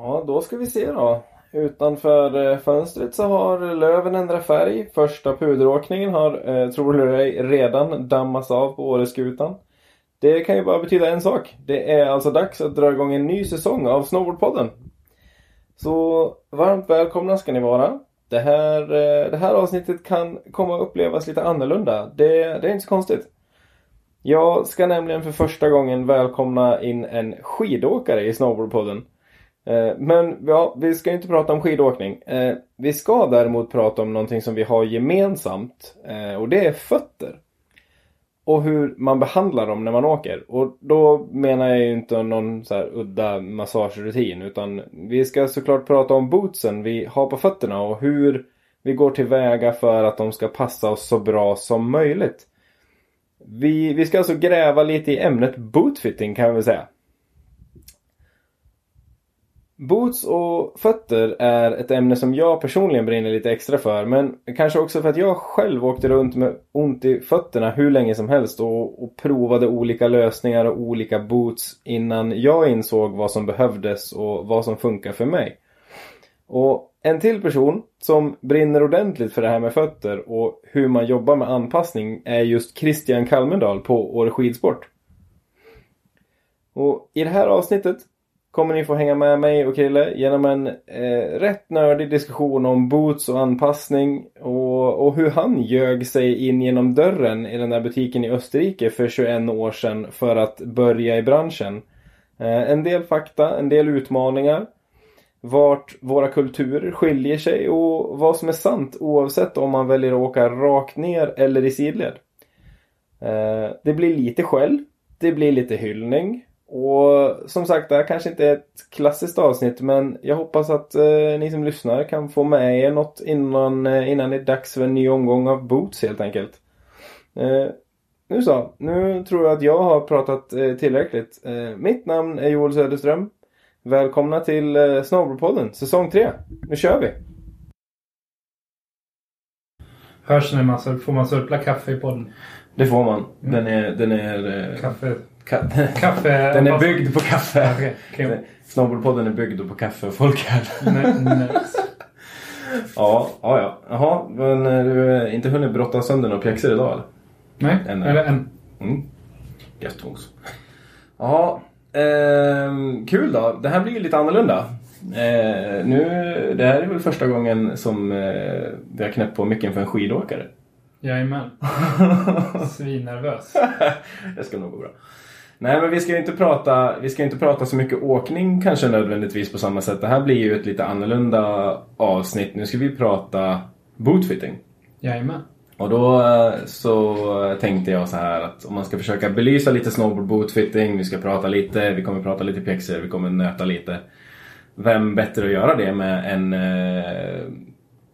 Ja, då ska vi se då. Utanför eh, fönstret så har löven ändrat färg. Första puderåkningen har, eh, tror du ej, redan dammats av på Åreskutan. Det kan ju bara betyda en sak. Det är alltså dags att dra igång en ny säsong av Snowboardpodden. Så varmt välkomna ska ni vara. Det här, eh, det här avsnittet kan komma att upplevas lite annorlunda. Det, det är inte så konstigt. Jag ska nämligen för första gången välkomna in en skidåkare i Snowboardpodden. Eh, men ja, vi ska inte prata om skidåkning. Eh, vi ska däremot prata om någonting som vi har gemensamt. Eh, och det är fötter. Och hur man behandlar dem när man åker. Och då menar jag ju inte någon så här udda massagerutin. Utan vi ska såklart prata om bootsen vi har på fötterna och hur vi går tillväga för att de ska passa oss så bra som möjligt. Vi, vi ska alltså gräva lite i ämnet bootfitting kan vi väl säga. Boots och fötter är ett ämne som jag personligen brinner lite extra för. Men kanske också för att jag själv åkte runt med ont i fötterna hur länge som helst och, och provade olika lösningar och olika boots innan jag insåg vad som behövdes och vad som funkar för mig. Och en till person som brinner ordentligt för det här med fötter och hur man jobbar med anpassning är just Christian Kalmendal på Åre Skidsport. Och i det här avsnittet kommer ni få hänga med mig och Krille genom en eh, rätt nördig diskussion om boots och anpassning och, och hur han ljög sig in genom dörren i den där butiken i Österrike för 21 år sedan för att börja i branschen. Eh, en del fakta, en del utmaningar. Vart våra kulturer skiljer sig och vad som är sant oavsett om man väljer att åka rakt ner eller i sidled. Eh, det blir lite skäll. Det blir lite hyllning. Och som sagt, det här kanske inte är ett klassiskt avsnitt men jag hoppas att eh, ni som lyssnar kan få med er något innan, eh, innan det är dags för en ny omgång av Boots helt enkelt. Eh, nu så, nu tror jag att jag har pratat eh, tillräckligt. Eh, mitt namn är Joel Söderström. Välkomna till eh, Snowboardpodden, säsong 3. Nu kör vi! Hörs när man, får man surpla kaffe i podden? Det får man. Den är... Den är eh, Kaffe... ka Kaffe... den är byggd på kaffe. Okej. Snowboardpodden är byggd på kaffe och folköl. Ja, ja, ja. Jaha, men eh, du har inte hunnit brotta sönder några pjäxor idag eller? Nej, En- eller en. Mm. Gött mos. Jaha, ehm, kul då. Det här blir ju lite annorlunda. Eh, nu, det här är väl första gången som eh, vi har knäppt på mycket för en skidåkare. Jajamän. Svinnervös. det ska nog gå bra. Nej men vi ska ju inte prata, vi ska inte prata så mycket åkning kanske nödvändigtvis på samma sätt. Det här blir ju ett lite annorlunda avsnitt. Nu ska vi prata bootfitting. Jajamän. Och då eh, så tänkte jag så här att om man ska försöka belysa lite snowboard bootfitting, vi ska prata lite, vi kommer prata lite pjäxor, vi kommer nöta lite. Vem bättre att göra det med än eh,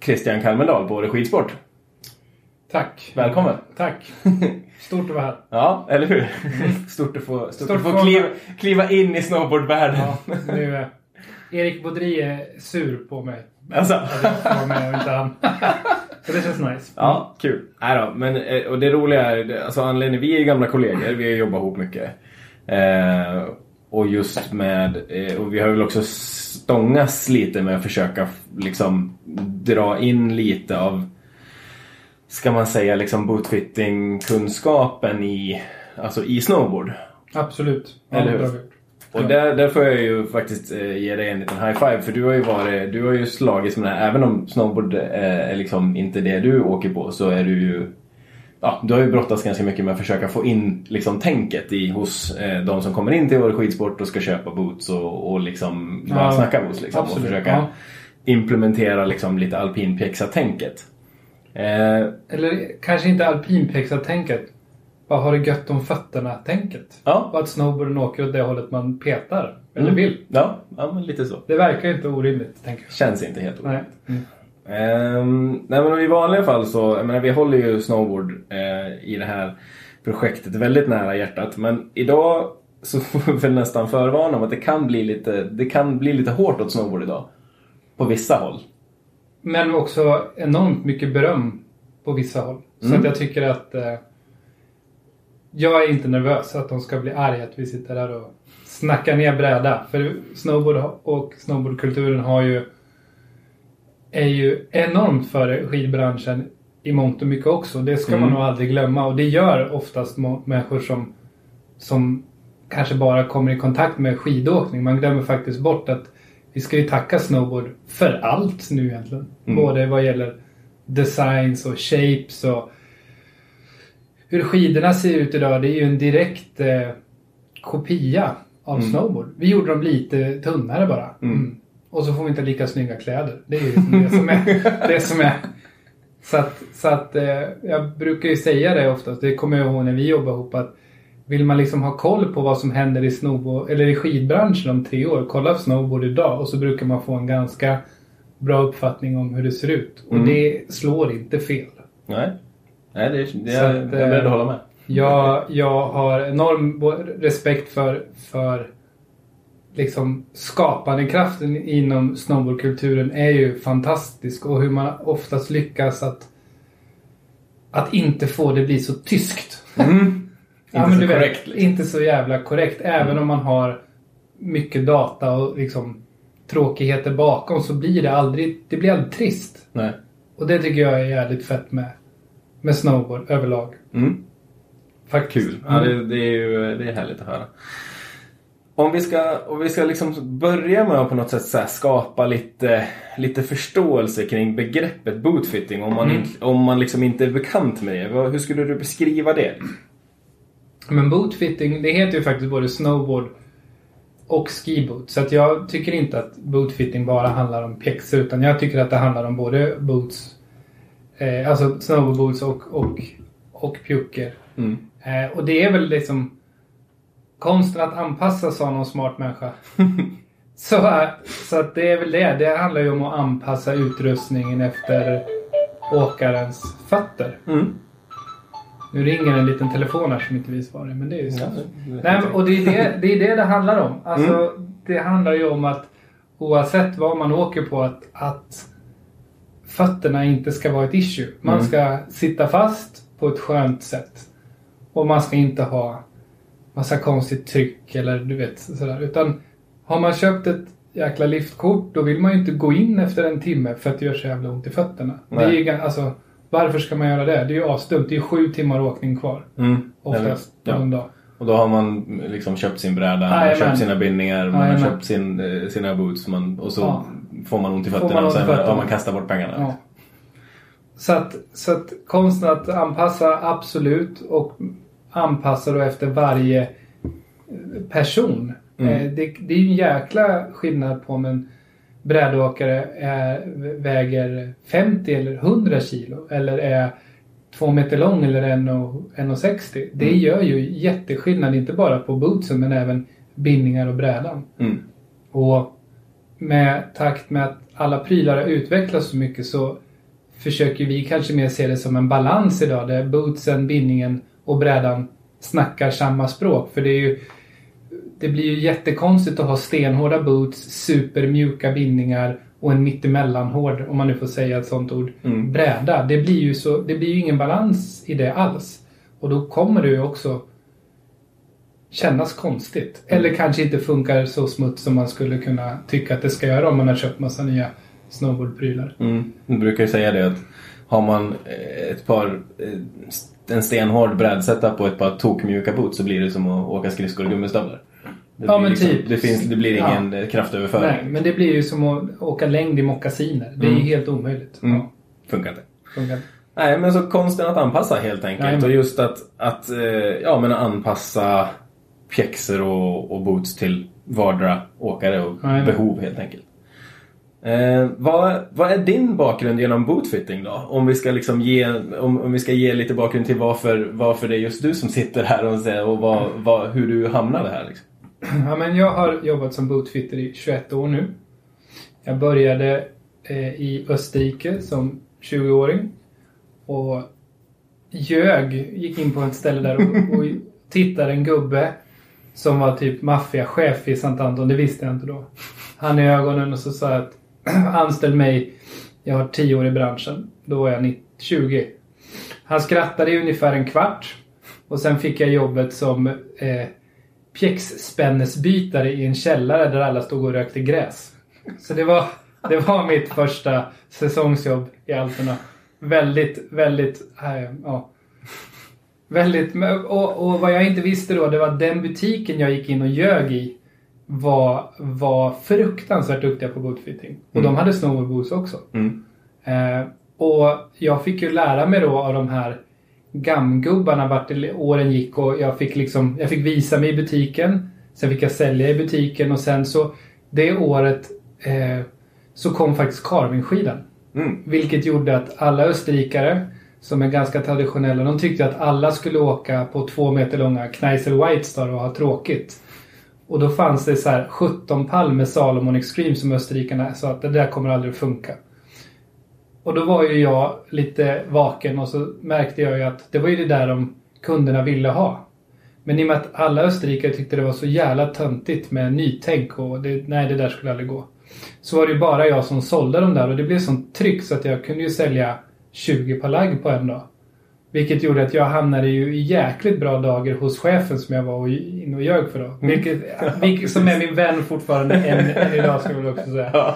Christian Kalmendal på Åre Skidsport? Tack. Välkommen. Tack. Stort att vara här. Ja, eller hur? Stort att få, stort Stort att få kliva, kliva in i snowboardvärlden. Ja, nu, eh, Erik Baudry är sur på mig. Alltså. Att jag får vara med och inte han. Så det känns nice. Ja, kul. Nej då, men eh, och det roliga är, alltså anledningen, vi är ju gamla kollegor, vi har jobbat ihop mycket. Eh, och just med, eh, och vi har väl också stångats lite med att försöka liksom dra in lite av, ska man säga, liksom bootfitting-kunskapen i, alltså i snowboard. Absolut. Ja, Eller hur? Och där, där får jag ju faktiskt eh, ge dig en liten high five för du har ju varit, du har ju slagits med det här. Även om snowboard eh, är liksom inte det du åker på så är du ju Ja, du har ju brottats ganska mycket med att försöka få in liksom, tänket i, hos eh, de som kommer in till vår skidsport och ska köpa boots och, och liksom bara Ja, snacka boots. Liksom, och absolut, försöka ja. implementera liksom, lite alpinpjäxa-tänket. Eh, Eller kanske inte alpinpjäxa-tänket. Bara ha det gött om fötterna-tänket. ja. Och att snowboarden åker åt det hållet man petar. Eller Mm. vill. Ja, ja, men lite så. Det verkar ju inte orimligt, tänker jag. Känns inte helt orimligt. Nej. Mm. Ehm, nej men i vanliga fall så, jag menar vi håller ju snowboard eh, i det här projektet väldigt nära hjärtat. Men idag så får vi väl nästan förvarna om att det kan bli lite, det kan bli lite hårt åt snowboard idag. På vissa håll. Men också enormt mycket beröm på vissa håll. Så Mm. att jag tycker att eh, jag är inte nervös att de ska bli arga att vi sitter där och snacka ner bräda. För snowboard och snowboardkulturen har ju är ju enormt för skidbranschen i mångt och mycket också. Det ska man Mm. nog aldrig glömma och det gör oftast människor som, som kanske bara kommer i kontakt med skidåkning. Man glömmer faktiskt bort att vi ska ju tacka snowboard för allt nu egentligen. Mm. Både vad gäller designs och shapes och hur skidorna ser ut idag. Det är ju en direkt eh, kopia av Mm. snowboard. Vi gjorde dem lite tunnare bara. Mm. Mm. Och så får vi inte lika snygga kläder. Det är ju liksom det som är. det som är. Så att, så att eh, jag brukar ju säga det oftast. Det kommer jag ihåg när vi jobbade ihop att vill man liksom ha koll på vad som händer i snowboard eller i skidbranschen om tre år. Kolla på snowboard idag och så brukar man få en ganska bra uppfattning om hur det ser ut. Och Mm. det slår inte fel. Nej. Nej, det, det, jag, att, jag är beredd eh, att hålla med. Jag, jag har enorm respekt för, för liksom skapandekraften inom snowboardkulturen är ju fantastisk och hur man oftast lyckas att att inte få det bli så tyskt. Mm. Ja, men så du vet, korrekt. Liksom. Inte så jävla korrekt. Även om man har mycket data och liksom tråkigheter bakom så blir det aldrig, det blir aldrig trist. Nej. Och det tycker jag är jävligt fett med, med snowboard överlag. Mm. Faktiskt. Kul. Ja, det, det är ju det är härligt att höra. Om vi ska, om vi ska liksom börja med att på något sätt skapa lite, lite förståelse kring begreppet bootfitting. Om man, Mm. inte, om man liksom inte är bekant med det. Hur skulle du beskriva det? Men bootfitting, det heter ju faktiskt både snowboard och skiboot. Så att jag tycker inte att bootfitting bara handlar om pjäxor utan jag tycker att det handlar om både boots, eh, alltså snowboardboots och, och, och pjuckor. Mm. Eh, och det är väl liksom konsten att anpassa sa någon smart människa. så, eh, så att det är väl det. Det handlar ju om att anpassa utrustningen efter åkarens fötter. Mm. Nu ringer en liten telefon här som inte vi svarar men det är ju så. Ja, Nej, och det är det, det är det det handlar om. Alltså, Det handlar ju om att oavsett vad man åker på att, att fötterna inte ska vara ett issue. Man Mm. ska sitta fast på ett skönt sätt. Och man ska inte ha massa konstigt tryck eller du vet sådär. Utan har man köpt ett jäkla liftkort då vill man ju inte gå in efter en timme för att det gör så jävla ont i fötterna. Det är Nej. ju, alltså, varför ska man göra det? Det är ju asdumt. Det är ju sju timmar åkning kvar. Mm. Oftast på Ja. en dag. Och då har man liksom köpt sin bräda, man har köpt sina bindningar, man har köpt sin, eh, sina boots man, och så Ja. får man ont i fötterna och sen fötterna. man kastar bort pengarna. Ja. Så att, så att konsten att anpassa, absolut. Och anpassa då efter varje person. Mm. Eh, Det, det är ju en jäkla skillnad på om en brädåkare är, väger 50 eller 100 kilo. Eller är två meter lång eller 1,60. Det Mm. gör ju jätteskillnad, inte bara på bootsen men även bindningar och brädan. Mm. Och med takt med att alla prylar har utvecklats så mycket så försöker vi kanske mer se det som en balans idag där bootsen, bindningen och brädan snackar samma språk. För det är ju det blir ju jättekonstigt att ha stenhårda boots, supermjuka bindningar och en mittemellanhård, om man nu får säga ett sånt ord, Mm. bräda. Det blir, ju så, det blir ju ingen balans i det alls. Och då kommer det ju också kännas konstigt. Eller kanske inte funkar så smutt som man skulle kunna tycka att det ska göra om man har köpt massa nya snowboardprylar. Mm. Man brukar ju säga det att har man eh, ett par eh, en stenhård brädsetup och ett par tokmjuka boots så blir det som att åka skridskor och gummistövlar. Det Ja, blir men typ. Det, finns, det blir ingen ja. kraftöverföring. Nej, men det blir ju som att åka längd i mockasiner. Det är Mm. ju helt omöjligt. Mm. Ja, Funkar inte. funkar. Nej, men så konsten att anpassa helt enkelt. Jajamän. Och just att, att eh, ja, men anpassa pjäxor och, och boots till vardera åkare och Jajamän. behov helt enkelt. Eh, vad, vad är din bakgrund genom bootfitting då? Om vi ska liksom ge, om, om vi ska ge lite bakgrund till varför, varför det är just du som sitter här och, säger- och vad, vad, hur du hamnade här. Liksom. Ja, men jag har jobbat som bootfitter i 21 år nu. Jag började eh, i Österrike som 20-åring. Och ljög, gick in på ett ställe där och, och tittade en gubbe som var typ maffiachef i Sant Anton. Det visste jag inte då. Han i ögonen och så sa jag att anställ mig. Jag har 10 år i branschen. Då var jag 90 20. Han skrattade i ungefär en kvart. Och sen fick jag jobbet som eh, pjäxspännesbytare i en källare där alla stod och rökte gräs. Så det var, det var mitt första säsongsjobb i Alperna. Väldigt, väldigt, äh, ja. Väldigt, och, och vad jag inte visste då, det var att den butiken jag gick in och ljög i var, var fruktansvärt duktiga på bootfitting. Och Mm. de hade snowboardboots också. Mm. Eh, och jag fick ju lära mig då av de här gamgubbarna vart åren gick och jag fick liksom, jag fick visa mig i butiken. Sen fick jag sälja i butiken och sen så det året eh, så kom faktiskt carvingskidan. Mm. Vilket gjorde att alla österrikare som är ganska traditionella, de tyckte att alla skulle åka på två meter långa Kneisel Whitestar och ha tråkigt. Och då fanns det så här 17 pall med Salomon Extreme som österrikarna sa att det där kommer aldrig att funka. Och då var ju jag lite vaken och så märkte jag ju att det var ju det där de kunderna ville ha. Men i och med att alla österrikare tyckte det var så jävla töntigt med nytänk och det, nej det där skulle aldrig gå. Så var det ju bara jag som sålde dem där och det blev sånt tryck så att jag kunde ju sälja 20 palag på en dag. Vilket gjorde att jag hamnade ju i jäkligt bra dagar hos chefen som jag var och inne och ljög för då. Vilket, vilket som är min vän fortfarande än, idag ska jag också säga.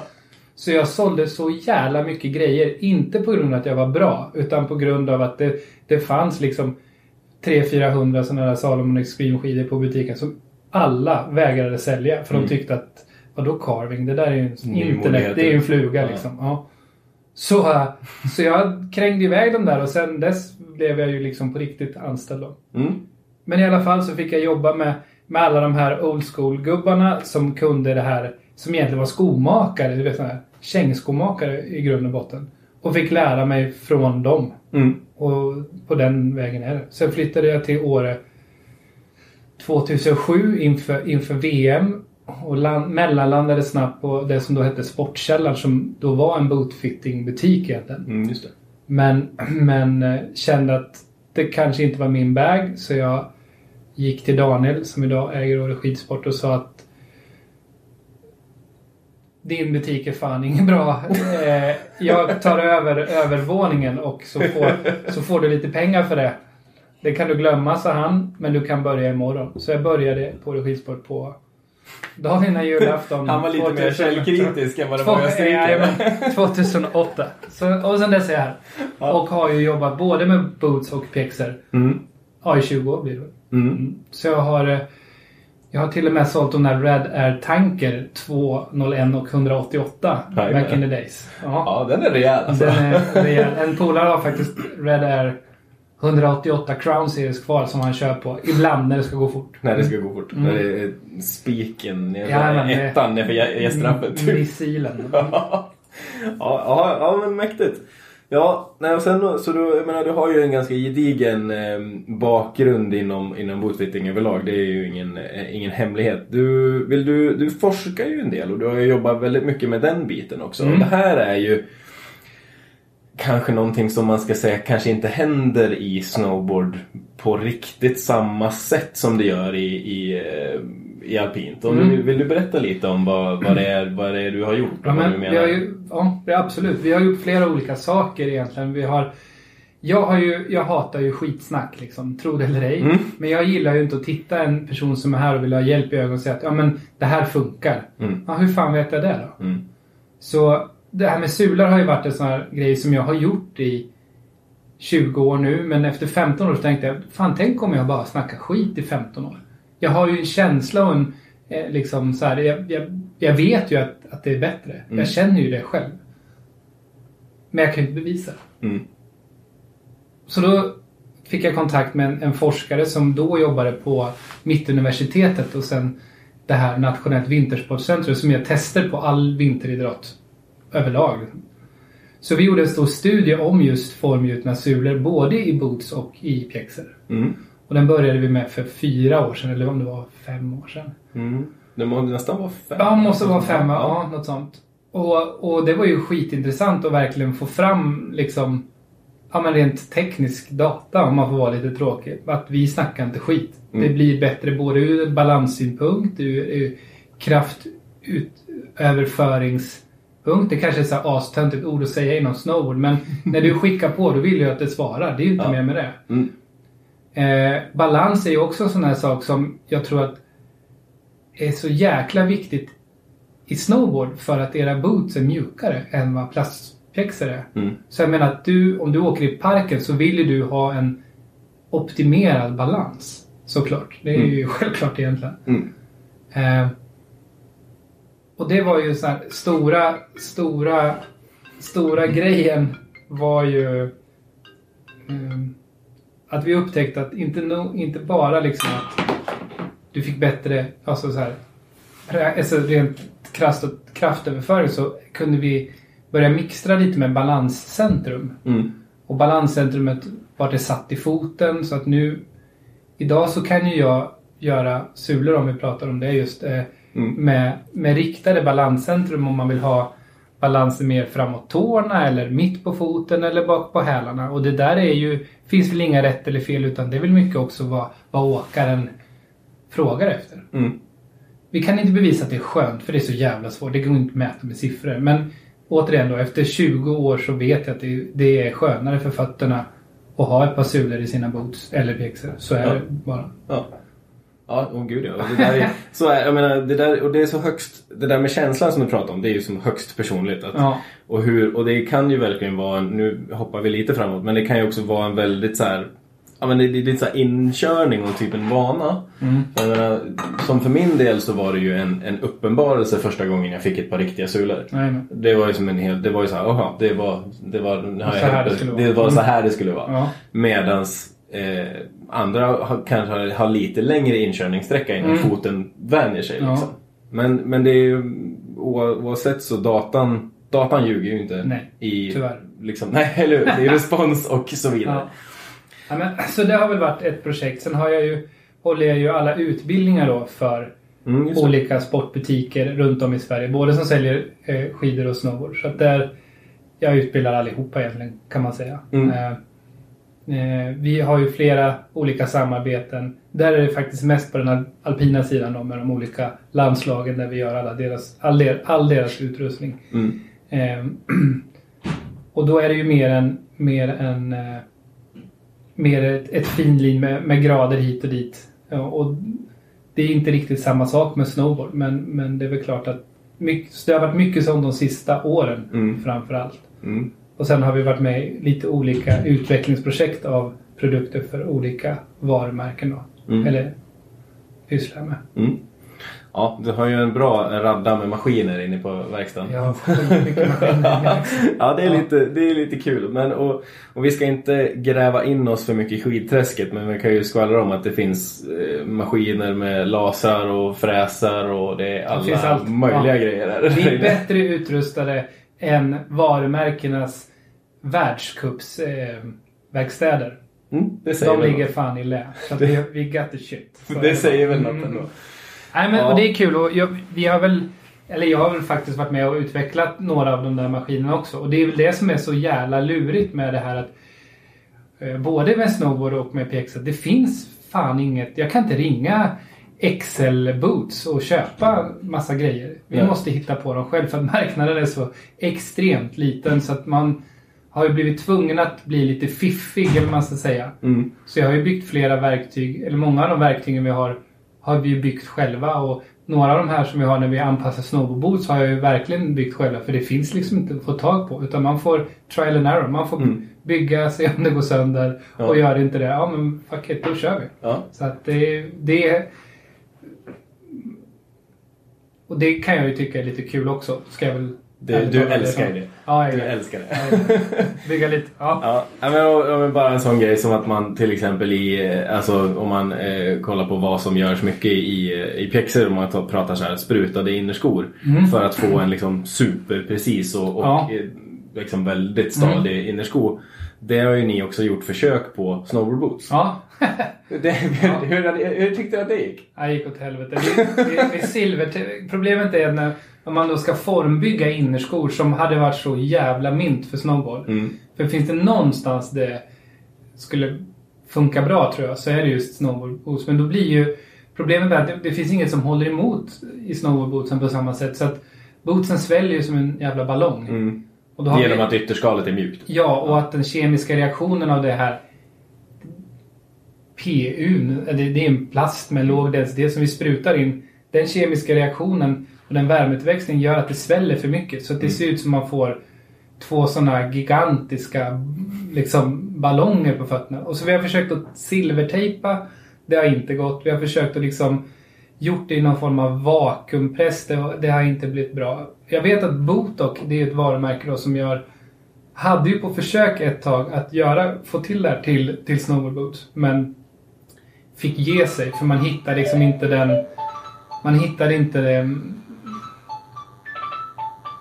Så jag sålde så jävla mycket grejer. Inte på grund av att jag var bra. Utan på grund av att det, det fanns liksom 300-400 sådana där Salomon Extreme skidor på butiken som alla vägrade sälja. För Mm. de tyckte att vadå carving? Det där är ju internet. modighet. Det är ju en fluga Ja. liksom. Ja. Så, äh, så jag krängde iväg dem där och sen dess blev jag ju liksom på riktigt anställd då. Mm. Men i alla fall så fick jag jobba med, med alla de här old school-gubbarna som kunde det här, som egentligen var skomakare, du vet sådana här kängskomakare i grund och botten. Och fick lära mig från dem. Mm. Och på den vägen är det. Sen flyttade jag till Åre 2007 inför, inför VM. Och land, mellanlandade snabbt på det som då hette Sportkällan som då var en bootfitting-butik egentligen. Mm, just det. Men, men eh, kände att det kanske inte var min bag så jag gick till Daniel som idag äger Åre Skidsport och sa att din butik är fan ingen bra. Eh, jag tar över övervåningen och så får, så får du lite pengar för det. Det kan du glömma, sa han, men du kan börja imorgon. Så jag började på Åre Skidsport på dagen innan julafton. Han var lite mer 2000. källkritisk än vad det var i Två- Österrike. jajamän, 2008. Så, och sen dess är jag här. Ja. Och har ju jobbat både med boots och pjäxor. Mm. Ja, i 20 år blir det väl. Mm. Så jag har, eh, jag har till och med sålt de där Red Air Tanker 201 och 188 Jajamän. back in the days. Ja. Ja, den är rejäl alltså. Den är rejäl. En polare har faktiskt Red Air 188 Crown Series kvar som han kör på. Ibland när det ska gå fort. När det ska gå fort. Mm. När det är spiken, Ja, men det- ettan nerför gä- gästtrappet. Mm, Missilen. ja, ja, ja, men mäktigt. Ja, nej, och sen så du, jag menar, du har ju en ganska gedigen eh, bakgrund inom, inom bootfitting överlag. Det är ju ingen, eh, ingen hemlighet. Du, vill du, du forskar ju en del och du har ju jobbat väldigt mycket med den biten också. Mm. Och det här är ju kanske någonting som man ska säga kanske inte händer i snowboard på riktigt samma sätt som det gör i, i, eh, i alpint. Om Mm. du, vill du berätta lite om vad, vad, det är, vad det är du har gjort? Ja, men vi har ju, ja, absolut. Vi har gjort flera olika saker egentligen. Vi har, jag, har ju, jag hatar ju skitsnack, liksom, tro det eller ej. Mm. Men jag gillar ju inte att titta en person som är här och vill ha hjälp i ögonen och säga att ja, men det här funkar. Mm. Ja, hur fan vet jag det då? Mm. Så det här med sular har ju varit en sån här grej som jag har gjort i 20 år nu. Men efter 15 år så tänkte jag, fan tänk om jag bara snackar skit i 15 år. Jag har ju en känsla och en, eh, liksom så här, jag, jag, jag vet ju att, att det är bättre. Mm. Jag känner ju det själv. Men jag kan ju inte bevisa det. Mm. Så då fick jag kontakt med en, en forskare som då jobbade på Mittuniversitetet och sen det här Nationellt Vintersportcentrum som gör tester på all vinteridrott överlag. Så vi gjorde en stor studie om just formgjutna sulor både i boots och i pjäxor. Mm. Och den började vi med för fyra år sedan, eller om det var fem år sedan. Mm. Det måste nästan vara fem. Ja, måste vara fem, ja, något sånt. Och, och det var ju skitintressant att verkligen få fram liksom Ja men rent teknisk data om man får vara lite tråkig. Att vi snackar inte skit. Mm. Det blir bättre både ur balanssynpunkt, ur, ur kraftöverföringspunkt. Det kanske är så astöntigt ord att säga inom snowboard men när du skickar på då vill du att det svarar. Det är ju inte Ja. mer med det. Mm. Eh, balans är ju också en sån här sak som jag tror att är så jäkla viktigt i snowboard för att era boots är mjukare än vad plastpjäxor är. Mm. Så jag menar att du, om du åker i parken så vill ju du ha en optimerad balans. Såklart. Det är ju självklart egentligen. Mm. Eh, och det var ju så här stora, stora, stora grejen var ju eh, att vi upptäckte att inte, no, inte bara liksom att du fick bättre, alltså så här, alltså rent krasst och kraftöverföring så kunde vi börja mixtra lite med balanscentrum. Mm. Och balanscentrumet var det satt i foten så att nu Idag så kan ju jag göra sulor om vi pratar om det just eh, Mm. med, med riktade balanscentrum om man vill ha balansen mer framåt tårna eller mitt på foten eller bak på hälarna. Och det där är ju, finns väl inga rätt eller fel utan det är väl mycket också vad, vad åkaren frågar efter. Mm. Vi kan inte bevisa att det är skönt för det är så jävla svårt. Det går inte att mäta med siffror. Men återigen då, efter 20 år så vet jag att det, det är skönare för fötterna att ha ett par sulor i sina boots eller pjäxor. Så är Ja. det bara. Ja. Ja, åh gud ja. Det, där är, så är, jag menar, det, där, och det är så högst, det där med känslan som du pratar om, det är ju som högst personligt. Att, Ja. och, hur, och det kan ju verkligen vara en, nu hoppar vi lite framåt, men det kan ju också vara en väldigt så här, ja men det, det är lite så här inkörning och typ en vana. Mm. Jag menar, som för min del så var det ju en, en uppenbarelse första gången jag fick ett par riktiga sulor. Det var ju som en hel, det var ju så här, aha, det var, det var, det det, skulle vara. det var så Mm. här det skulle vara. Ja. Medans eh, andra har, kanske har, har lite längre inkörningssträcka innan Mm. foten vänjer sig. Ja. Liksom. Men, men det är ju oavsett så datan, datan ljuger ju inte. Nej, i, tyvärr. Liksom, nej, eller hur? Är respons och så vidare. Ja. Ja, men, så det har väl varit ett projekt. Sen har jag ju, håller jag ju alla utbildningar då för Mm, olika sportbutiker runt om i Sverige. Både som säljer eh, skidor och snowboard. Så att där, jag utbildar allihopa egentligen kan man säga. Mm. Eh, vi har ju flera olika samarbeten. Där är det faktiskt mest på den al- alpina sidan då, med de olika landslagen där vi gör alla deras, all, der, all deras utrustning. Mm. Eh, och då är det ju mer en, mer en eh, mer ett, ett finlin med, med grader hit och dit. Och det är inte riktigt samma sak med snowboard men, men det är väl klart att mycket, det har varit mycket sånt de sista åren Mm. framför allt. Mm. Och sen har vi varit med i lite olika utvecklingsprojekt av produkter för olika varumärken då. Mm. Eller pysslar med. Mm. Ja, du har ju en bra radda med maskiner inne på verkstaden. Mycket maskiner. ja, det är, Ja. Lite, det är lite kul. Men, och, och vi ska inte gräva in oss för mycket i skidträsket men vi kan ju skvallra om att det finns eh, maskiner med lasrar och fräsar och det är alla allt. möjliga Ja. grejer där. Vi är bättre utrustade än varumärkenas världscupsverkstäder. Eh. Mm, det säger De ligger något. fan i lä. Så vi, got the shit. Så Det säger väl något ändå. Nej, men, Ja. och det är kul. Och jag, vi har väl, eller jag har väl faktiskt varit med och utvecklat några av de där maskinerna också. Och det är väl det som är så jävla lurigt med det här att eh, både med snowboard och med pjäxor. Det finns fan inget. Jag kan inte ringa Excel Boots och köpa massa grejer. Vi Nej. måste hitta på dem själv för att marknaden är så extremt liten så att man har ju blivit tvungen att bli lite fiffig eller man ska säga. Mm. Så jag har ju byggt flera verktyg, eller många av de verktygen vi har har vi ju byggt själva och några av de här som vi har när vi anpassar snowboardboots har jag ju verkligen byggt själva för det finns liksom inte att få tag på utan man får trial and error. Man får Mm. bygga, se om det går sönder Ja. och gör det inte det, ja men fuck it, då kör vi. Ja. Så att det, det och det kan jag ju tycka är lite kul också. Ska jag väl Det, du älskar erkänna. det. Ja, jag Du det. älskar det. Ja, Bygga lite. Ja. Ja, men, och, och, bara en sån grej som att man till exempel i, eh, alltså om man eh, kollar på vad som görs mycket i, eh, i pjäxor, om man tar, pratar så här sprutade innerskor för att få en liksom superprecis och, och eh, liksom väldigt stadig innersko. Det har ju ni också gjort försök på snowboardboots. ja. Det, hur, hur, hur tyckte du att det gick? Jag gick åt helvete. Det, det, det silver, problemet är när, om man då ska formbygga innerskor som hade varit så jävla mint för snowboard. Mm. För finns det någonstans det skulle funka bra tror jag så är det just snowboardboots. Men då blir ju problemet är att det, det finns inget som håller emot i snowboardbootsen på samma sätt. Så att bootsen sväljer ju som en jävla ballong. Mm. Genom vi, att ytterskalet är mjukt. Ja, och att den kemiska reaktionen av det här PU, det, är en plast med låg densitet som vi sprutar in. den kemiska reaktionen och den värmeutväxlingen gör att det sväller för mycket. Så att det ser ut som man får två sådana gigantiska liksom, ballonger på fötterna. Och så vi har försökt att silvertejpa. Det har inte gått. Vi har försökt att liksom gjort det i någon form av vakuumpress. Det, det har inte blivit bra. Jag vet att Botok, det är ett varumärke då som gör hade ju på försök ett tag att göra, få till det här till, till snowboardboots. Men fick ge sig för man hittade liksom inte den... Man hittade inte den...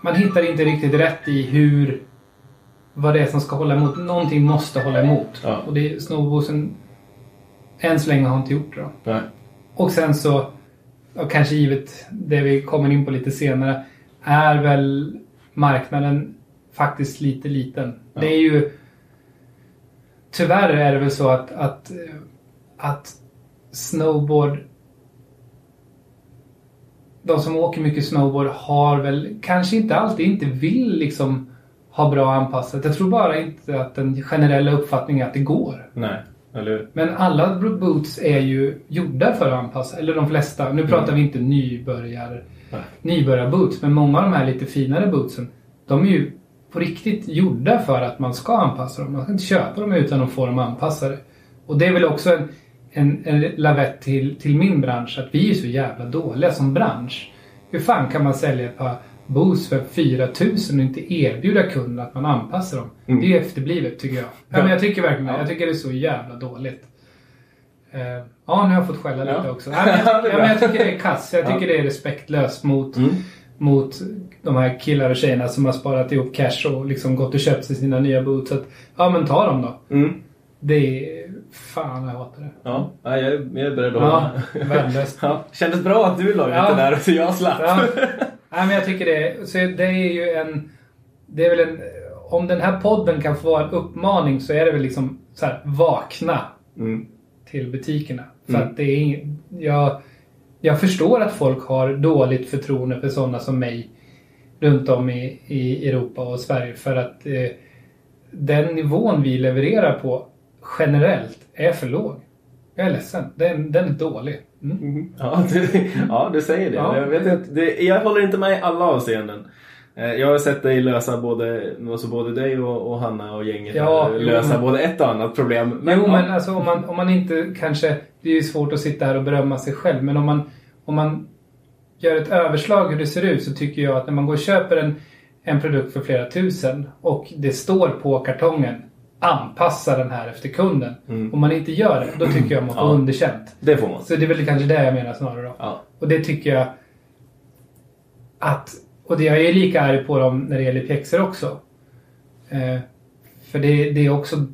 Man hittade inte riktigt rätt i hur... Vad det är som ska hålla emot. Någonting måste hålla emot. Ja. Och det snowboardsen än så länge har inte gjort det. då. Och sen så, och kanske givet det vi kommer in på lite senare, är väl marknaden faktiskt lite liten. Ja. Det är ju... Tyvärr är det väl så att, att, att snowboard... De som åker mycket snowboard har väl kanske inte alltid inte vill liksom ha bra anpassat. Jag tror bara inte att den generella uppfattningen är att det går. Nej. Eller? Men alla boots är ju gjorda för att anpassa. Eller de flesta. Nu pratar vi inte nybörjar, Nej. Nybörjarboots. Men många av de här lite finare bootsen. De är ju på riktigt gjorda för att man ska anpassa dem. Man ska inte köpa dem utan att få dem anpassade. Och det är väl också en, en, en lavett till, till min bransch. Att vi är så jävla dåliga som bransch. Hur fan kan man sälja ett par boots för 4000 och inte erbjuda kunden att man anpassar dem? Mm. Det är efterblivet tycker jag. Ja, men jag tycker verkligen. Ja. Jag tycker det är så jävla dåligt. Eh, ja, nu har jag fått skälla lite Ja. också. Ja, men, jag, ja, men jag tycker det är kass. Jag Ja. tycker det är respektlöst mot, Mm. mot de här killar och tjejerna som har sparat ihop cash och liksom gått och köpt sig sina nya boots. Att, ja, men ta dem då. Mm. Det är... Fan, jag hatar det. Ja, ja, jag, är, jag är beredd att Ja, hålla. värdelöst. Ja, kändes bra att du la ut Ja. det där så jag slapp. Ja. Nej, men jag tycker det. Så det är ju en... Det är väl en... Om den här podden kan få vara en uppmaning så är det väl liksom så här, vakna Mm. Till butikerna. För Mm. att det är ing- jag, jag förstår att folk har dåligt förtroende för sådana som mig runt om i, i Europa och Sverige. För att eh, den nivån vi levererar på generellt är för låg. Jag är ledsen. Den, den är dålig. Mm. Mhm. Ja, du, ja, du säger det. Ja. Jag, vet inte, det. Jag håller inte med i alla avseenden. Eh, Jag har sett dig lösa både, alltså både dig och, och Hanna och gänget Ja, jo, lösa men- både ett och annat problem. jo, ja. men alltså om man, om man inte kanske... Det är ju svårt att sitta här och berömma sig själv. Men om man, om man gör ett överslag hur det ser ut så tycker jag att när man går och köper en, en produkt för flera tusen och det står på kartongen anpassa den här efter kunden. Mm. Om man inte gör det, då tycker jag man får Ja. underkänt. Det får man. Så det är väl kanske det jag menar snarare då. Ja. Och det tycker jag att... Och det, jag är lika arg på dem när det gäller pjäxor också. Eh, för det, det är också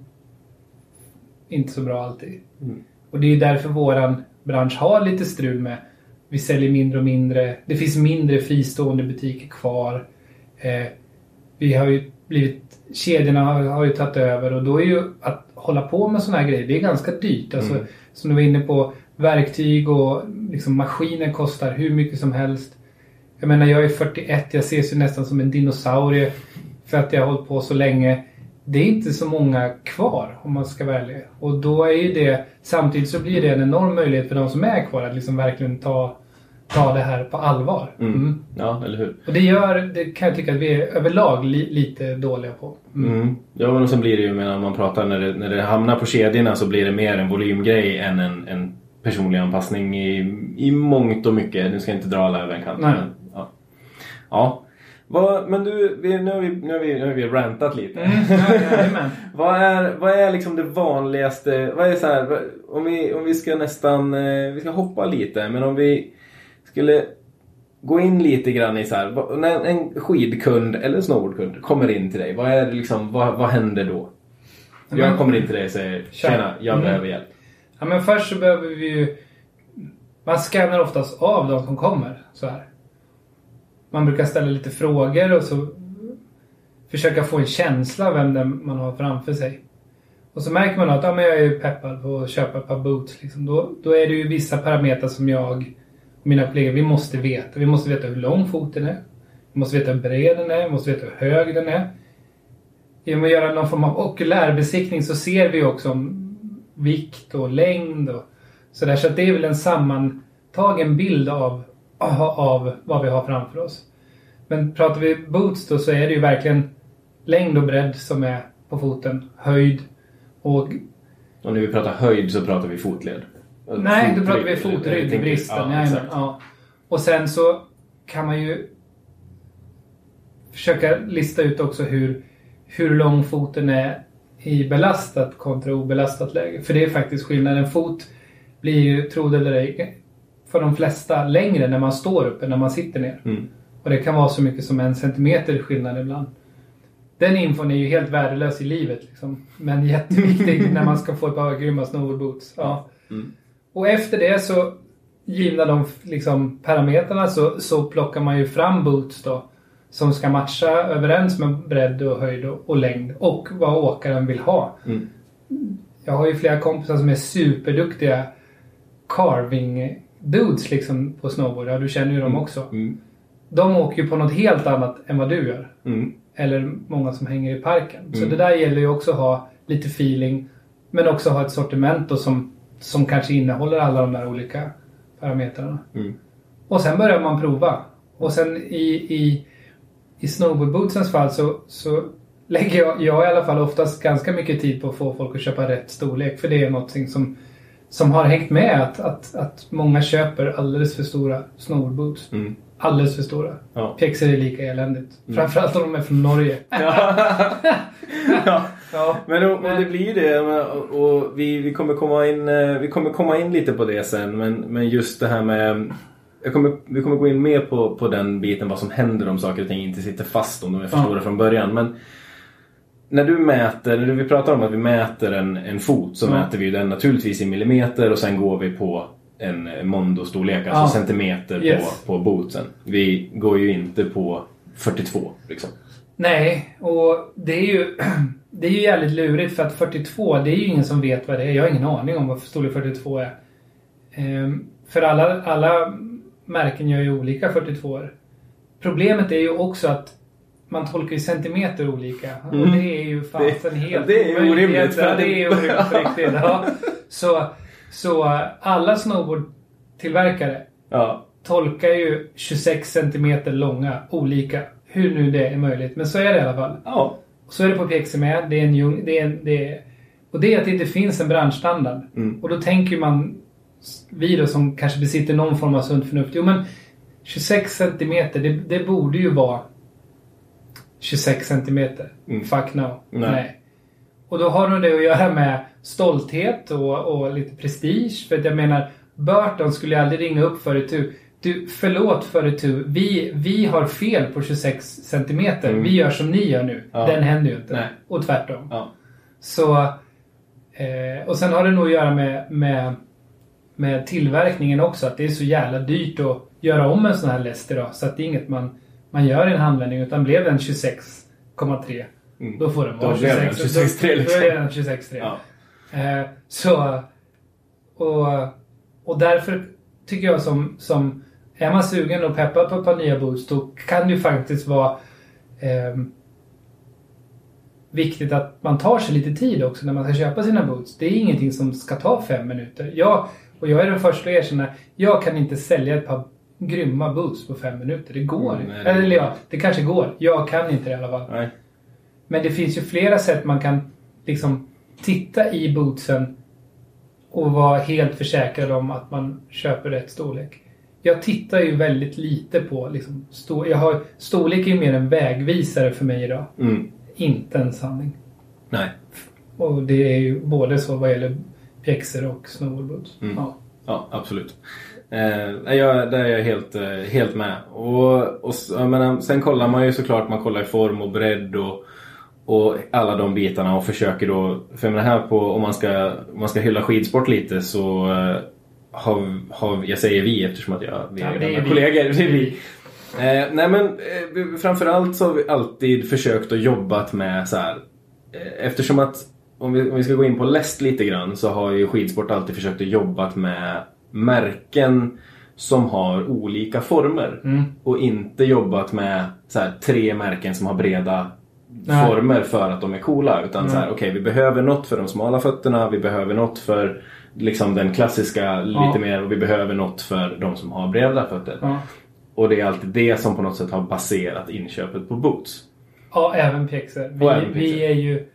inte så bra alltid. Mm. Och det är ju därför våran bransch har lite strul med. Vi säljer mindre och mindre. Det finns mindre fristående butiker kvar. Eh, vi har ju blivit... Kedjorna har, har ju tagit över och då är ju att hålla på med sådana här grejer, det är ganska dyrt. Alltså, Mm. Som du var inne på, verktyg och liksom, maskiner kostar hur mycket som helst. Jag menar, jag är 41, jag ses ju nästan som en dinosaurie för att jag har hållit på så länge. Det är inte så många kvar om man ska ärlig. Och då är ju det, samtidigt så blir det en enorm möjlighet för de som är kvar att liksom verkligen ta, ta det här på allvar. Mm. Mm. ja, eller hur? Och det gör, det kan jag tycka att vi är överlag li, lite dåliga på. Mm. Mm. Ja, men och sen blir det ju, när man pratar, när det, när det hamnar på kedjorna så blir det mer en volymgrej än en, en personlig anpassning i, i mångt och mycket. Nu ska jag inte dra alla över en kant. Ja. Vad, men du, vi, nu, har vi, nu, har vi, nu har vi rantat lite. Mm. Ja, vad, är, vad är liksom det vanligaste? Vad är så här, om, vi, om vi ska nästan, eh, vi ska hoppa lite, men om vi skulle gå in lite grann i så här, när en skidkund eller snowboardkund kommer in till dig, vad är liksom, vad, vad händer då? Ja, Jag men- kommer in till dig och säger. Tjena, jag Mm. behöver hjälp. Ja, men först så behöver vi ju... Man scannar oftast av de som kommer. Så här. Man brukar ställa lite frågor och så försöka få en känsla av vem det är man har framför sig. Och så märker man att ja, men jag är peppad på att köpa ett par boots. Liksom. Då, då är det ju vissa parametrar som jag och mina kollegor, vi måste veta. Vi måste veta hur lång foten är. Vi måste veta hur bred den är. Vi måste veta hur hög den är. Genom att göra någon form av okulärbesiktning så ser vi också om vikt och längd och sådär. Så att det är väl en sammantagen bild av, av vad vi har framför oss. Men pratar vi boots då så är det ju verkligen längd och bredd som är på foten. Höjd och... Och när vi pratar höjd så pratar vi fotled. Nej, då pratar vi fotrygg, bristen. Ja, ja, ja. Och sen så kan man ju försöka lista ut också hur, hur lång foten är i belastat kontra obelastat läge. För det är faktiskt skillnad. En fot blir ju, tro det eller ej, för de flesta längre när man står upp än när man sitter ner. Mm. Och det kan vara så mycket som en centimeter skillnad ibland. Den infon är ju helt värdelös i livet. Liksom. Men jätteviktig när man ska få ett par grymma snowboardboots. Ja. Mm. Och efter det så, givna de liksom, parametrarna, så, så plockar man ju fram boots då. Som ska matcha överens med bredd och höjd och, och längd. Och vad åkaren vill ha. Mm. Jag har ju flera kompisar som är superduktiga carving dudes liksom på snowboard. Ja, du känner ju dem också. Mm. De åker ju på något helt annat än vad du gör. Mm. Eller många som hänger i parken. Så Mm. det där gäller ju också att ha lite feeling. Men också ha ett sortiment då som, som kanske innehåller alla de där olika parametrarna. Mm. Och sen börjar man prova. Och sen i, i, i snowboardbootsens fall så, så lägger jag, jag i alla fall oftast ganska mycket tid på att få folk att köpa rätt storlek. För det är någonting som, som har hängt med. Att, att, att många köper alldeles för stora snowboardboots. Mm. Alldeles för stora. Ja. Pjäxor är lika eländigt. Framförallt om de är från Norge. ja. Ja. Men, och, och det blir ju det. men- Och, vi, vi, kommer komma in, eh, vi kommer komma in lite på det sen. Men, men just det här med... Kommer, vi kommer gå in mer på, på den biten vad som händer om saker och ting inte sitter fast om de är för Ja. stora från början. Men när du mäter, när vi pratar om att vi mäter en, en fot så Ja. mäter vi den naturligtvis i millimeter och sen går vi på en mondostorlek, alltså Ja. centimeter Yes. på, på bootsen. Vi går ju inte på 42 liksom. Nej, och det är ju det är ju jävligt lurigt för att 42, det är ju ingen som vet vad det är. Jag har ingen aning om vad storlek 42 är. Ehm, för alla, alla märken gör ju olika 42 -er. Problemet är ju också att man tolkar ju centimeter olika. Och Mm. det är ju fasen helt det är orimligt, för det är orimligt på riktigt. Ja. Så, så alla snowboardtillverkare Ja. tolkar ju 26 centimeter långa olika. Hur nu det är möjligt. Men så är det i alla fall. Ja. Så är det på PXC med. Det är en, det är en, det är, och det är att det inte finns en branschstandard. Mm. Och då tänker man, vi då som kanske besitter någon form av sunt förnuft. Jo men 26 centimeter, det, det borde ju vara 26 centimeter. Mm. Fuck no. Nej. Och då har nog det att göra med stolthet och, och lite prestige. För att jag menar, Burton skulle jag aldrig ringa upp för itu. Du, förlåt för. Vi, vi har fel på 26 centimeter. Mm. Vi gör som ni gör nu. Ja. Den händer ju inte. Nej. Och tvärtom. Ja. Så, eh, och sen har det nog att göra med, med, med tillverkningen också. Att det är så jävla dyrt att göra om en sån här läst idag. Så att det är inget man, man gör i en handvändning. Utan blev den 26,3 Mm. då får den vara blev den 26. 26,3 Då, liksom. då är den 26,3. Ja. Eh, så, och, och därför tycker jag som, som är man sugen och peppad på ett par nya boots då kan det ju faktiskt vara ehm, viktigt att man tar sig lite tid också när man ska köpa sina boots. Det är ingenting som ska ta fem minuter. Jag, och jag är den första att erkänna, jag kan inte sälja ett par grymma boots på fem minuter. Det går Mm, inte. Eller ja, det kanske går. Jag kan inte det i alla fall. Nej. Men det finns ju flera sätt man kan liksom titta i bootsen och vara helt försäkrad om att man köper rätt storlek. Jag tittar ju väldigt lite på liksom, stor, jag har, storlek är ju mer en vägvisare för mig idag. Mm. Inte en sanning. Nej. Och det är ju både så vad gäller pjäxor och snowboardboots. Mm. Ja. Ja, absolut. Eh, jag, där är jag helt, eh, helt med. Och, och menar, sen kollar man ju såklart, man kollar i form och bredd och, och alla de bitarna och försöker då, för jag menar här på, om man ska, om man ska hylla skidsport lite så eh, har, har, jag säger vi eftersom att jag, vi Ja, är men det är vi. kollegor. Det är vi. Eh, nej men eh, framförallt så har vi alltid försökt att jobbat med så här. Eh, eftersom att om vi, om vi ska gå in på läst lite grann så har ju skidsport alltid försökt att jobbat med märken som har olika former. Mm. Och inte jobbat med så här, tre märken som har breda Nej. former för att de är coola. Utan så här, Mm. okej vi behöver något för de smala fötterna, vi behöver något för liksom den klassiska lite Ja. mer och vi behöver något för de som har breda fötter. Ja. Och det är alltid det som på något sätt har baserat inköpet på boots. Ja, även pjäxor. Vi, vi är ju...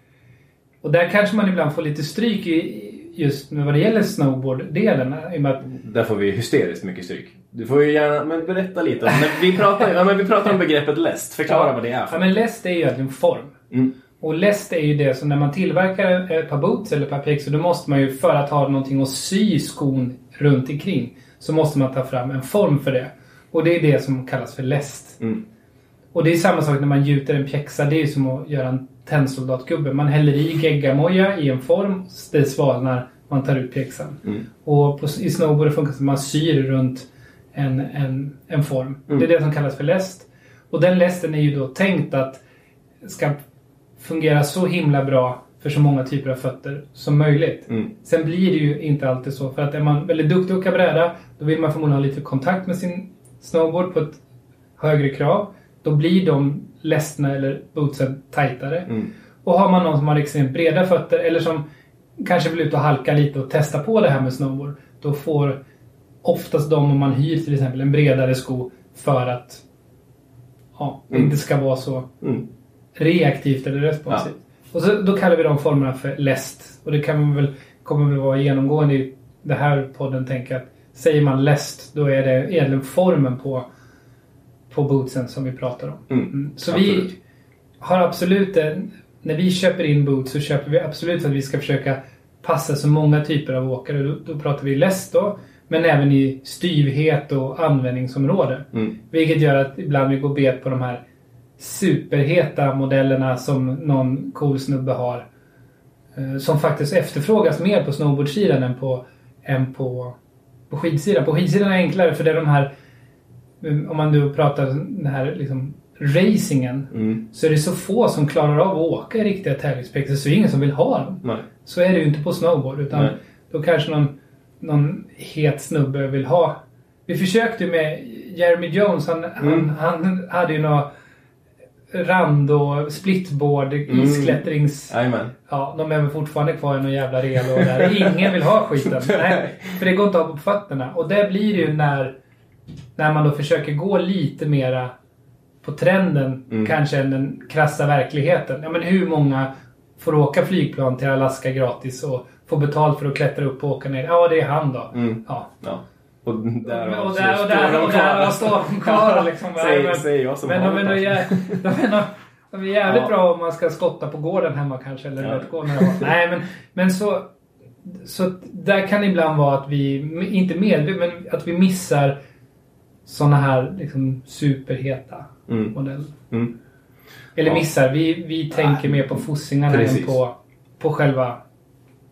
Och där kanske man ibland får lite stryk i just med vad det gäller snowboard-delen. Att, Där får vi hysteriskt mycket stryk. Du får ju gärna men berätta lite. Men vi, pratar, ja, men vi pratar om begreppet läst. Förklara vad det är. Ja, men läst är ju egentligen form. Mm. Och läst är ju det som när man tillverkar ett par boots eller ett par pjäxor då måste man ju för att ha någonting att sy skon runt omkring så måste man ta fram en form för det. Och det är det som kallas för läst. Mm. Och det är samma sak när man gjuter en pjäxa. Det är ju som att göra en tennsoldatgubbe. Man häller i geggamoja i en form, det svalnar, man tar ut pjäxan. Mm. Och på, i snowboard funkar det som att man syr runt en, en, en form. Mm. Det är det som kallas för läst. Och den lästen är ju då tänkt att ska fungera så himla bra för så många typer av fötter som möjligt. Mm. Sen blir det ju inte alltid så. För att är man väldigt duktig att åka bräda, då vill man förmodligen ha lite kontakt med sin snowboard på ett högre krav. Då blir de lästna eller bootsen tajtare. Mm. Och har man någon som har extremt breda fötter eller som kanske vill ut och halka lite och testa på det här med snowboard. Då får oftast de, om man hyr till exempel, en bredare sko för att ja, det Mm. inte ska vara så Mm. reaktivt eller responsivt. Och så, då kallar vi de formerna för läst. Och det kan man väl, kommer väl vara genomgående i det här podden tänker jag att säger man läst då är det egentligen formen på, på bootsen som vi pratar om. Mm. Mm. Så Absolut. vi har absolut en, när vi köper in boots så köper vi absolut att vi ska försöka passa så många typer av åkare. Då, då pratar vi läst då. Men även i styvhet och användningsområde. Mm. Vilket gör att ibland vi går bet på de här superheta modellerna som någon cool snubbe har. Eh, Som faktiskt efterfrågas mer på snowboardsidan än på, än på, på skidsidan. På skidsidan är det enklare för det är de här om man nu pratar den här liksom racingen Mm. så är det så få som klarar av att åka i riktiga tävlingspjäxor så är det ingen som vill ha dem. Nej. Så är det ju inte på snowboard utan Nej. då kanske någon, någon het snubbe vill ha. Vi försökte ju med Jeremy Jones. Han, Mm. han, han hade ju några rand och splitboard, Mm. isklättrings... Jajamän. Ja, de är väl fortfarande kvar i någon jävla relo där. Ingen vill ha skiten. Nej, för det går inte att ha på fötterna. Och det blir det ju när, när man då försöker gå lite mera på trenden Mm. kanske än den krassa verkligheten. Ja, men hur många får åka flygplan till Alaska gratis och få betalt för att klättra upp och åka ner? Ja, det är han då. Mm. Ja. Ja. Och där och där och där och där står de kvar. Liksom. Men, säger jag som men de har är, jä- de är, nog- de är jävligt Ja. bra om man ska skotta på gården hemma kanske. Eller Ja. vad. Nej, men, men så... Så där kan det ibland vara att vi, inte medvetet, men att vi missar såna här liksom superheta Mm. modeller. Mm. Eller Ja. missar, vi, vi tänker mer på fossingarna än Precis. på, på själva...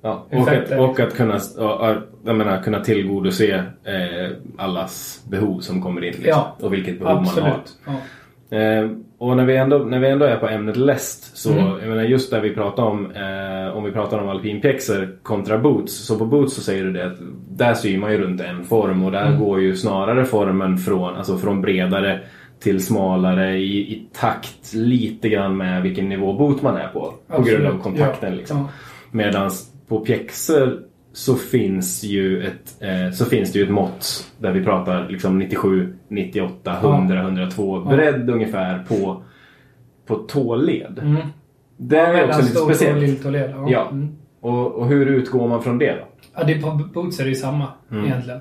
Ja, och, Effekter, att, och att kunna, ja, ja, jag menar, kunna tillgodose eh, allas behov som kommer in. Liksom, Ja, och vilket behov man har. Absolut. Eh, och när vi, ändå, när vi ändå är på ämnet läst så, Mm. jag menar just där vi pratar om, eh, om vi pratar om alpinpjäxor kontra boots. Så på boots så säger du det att där syr man ju runt en form och där Mm. går ju snarare formen från, alltså från bredare till smalare i, i takt lite grann med vilken nivå boot man är på. På grund av Absolut. kontakten Ja. liksom. Ja. Medan på pjäxor så finns, ju ett, eh, så finns det ju ett mått där vi pratar liksom 97, 98, 100, 102 Ja. bredd ungefär på, på tåled. Mm. Det är Mellan också lite speciellt. lilltåled. Ja. Ja. Mm. Och, och hur utgår man från det då? Ja, det på boots är det ju samma Mm. egentligen.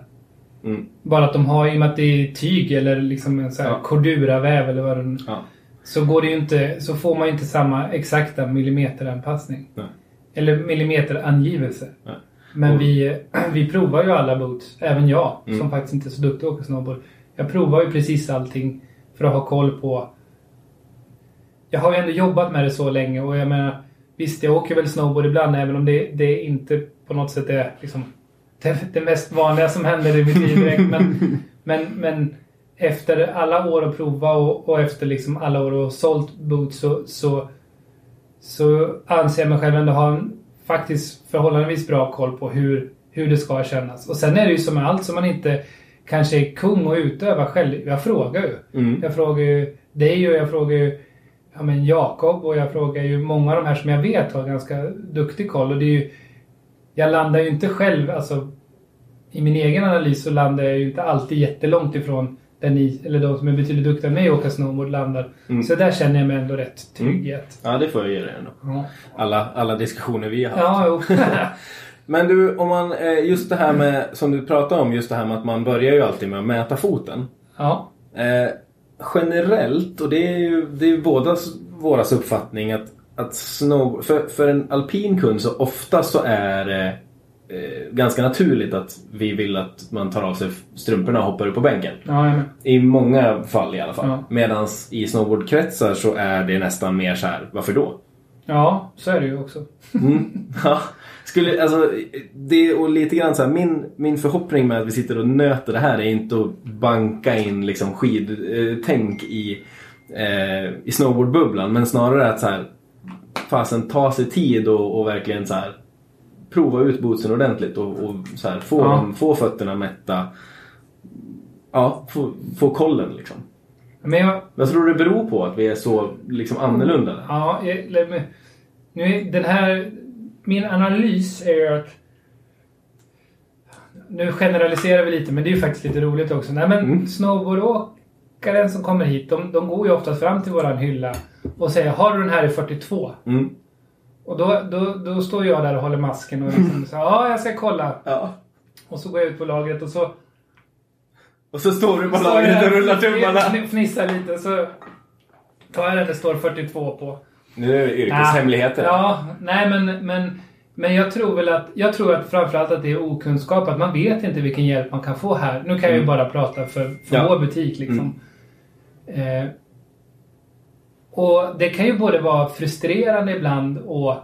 Mm. Bara att de har, i och med att det är tyg eller liksom en sån här Ja. corduraväv eller vad det Ja. Så går det inte, så får man ju inte samma exakta millimeteranpassning. Nej. Eller millimeterangivelse. Nej. Men vi, vi provar ju alla boots. Även jag, Mm. som faktiskt inte är så duktig att åka snowboard. Jag provar ju precis allting för att ha koll på... Jag har ju ändå jobbat med det så länge och jag menar... Visst, jag åker väl snowboard ibland även om det, det inte på något sätt är liksom det, det mest vanliga som händer i mitt liv direkt. Men, men, men efter alla år att prova och, och efter liksom alla år att ha sålt boots så, så, så anser jag mig själv ändå ha en faktiskt förhållandevis bra koll på hur, hur det ska kännas. Och sen är det ju som med allt som man inte kanske är kung och utövar själv. Jag frågar ju. Mm. Jag frågar ju dig och jag frågar ju ja, men Jakob och jag frågar ju många av de här som jag vet har ganska duktig koll. Och det är ju jag landar ju inte själv, alltså i min egen analys så landar jag ju inte alltid jättelångt ifrån där ni, eller de som är betydligt duktigare än mig åka snowboard landar. Mm. Så där känner jag mig ändå rätt trygghet. Ja, det får jag ge dig ändå. Ja, Alla, alla diskussioner vi har haft. ja. Men du, om man, eh, just det här med, som du pratade om, just det här med att man börjar ju alltid med att mäta foten. ja. Eh, generellt, och det är ju, det är ju våras uppfattning att, att snow, för, för en alpin kund så ofta så är det eh, ganska naturligt att vi vill att man tar av sig strumporna och hoppar upp på bänken. Ja. I många fall i alla fall. Ja. Medan i snowboardkretsar så är det nästan mer så här, varför då? Ja, så är det ju också. Mm. Ja. Skulle, alltså, det och lite grann så här, min, min förhoppning med att vi sitter och nöter det här är inte att banka in liksom skidtänk i, eh, i snowboardbubblan. Men snarare att så här, fasen ta sig tid och, och verkligen så här, prova ut bootsen ordentligt och, och så här, få, Ja. dem, få fötterna mätta. Ja, få, få kollen liksom. Men jag, Vad tror du det beror på att vi är så liksom annorlunda? där? Ja, jag, nu den här... Min analys är ju att... Nu generaliserar vi lite, men det är ju faktiskt lite roligt också. Nej, men Mm. snowboardåkaren som kommer hit, de, de går ju oftast fram till våran hylla och säger Har du den här i 42? Mm. Och då, då, då står jag där och håller masken och liksom så Ja, jag ska kolla. Ja. Och så går jag ut på lagret och så... Och så står du på lagret och rullar tummarna. fn- Fnissar lite så tar jag den det står 42 på. Nu är det yrkeshemligheter. Ja, nej men, men, men jag tror väl att, jag tror att framförallt att det är okunskap. Att man vet inte vilken hjälp man kan få här. Nu kan jag ju bara prata för, för Ja. vår butik liksom. Eh, och det kan ju både vara frustrerande ibland och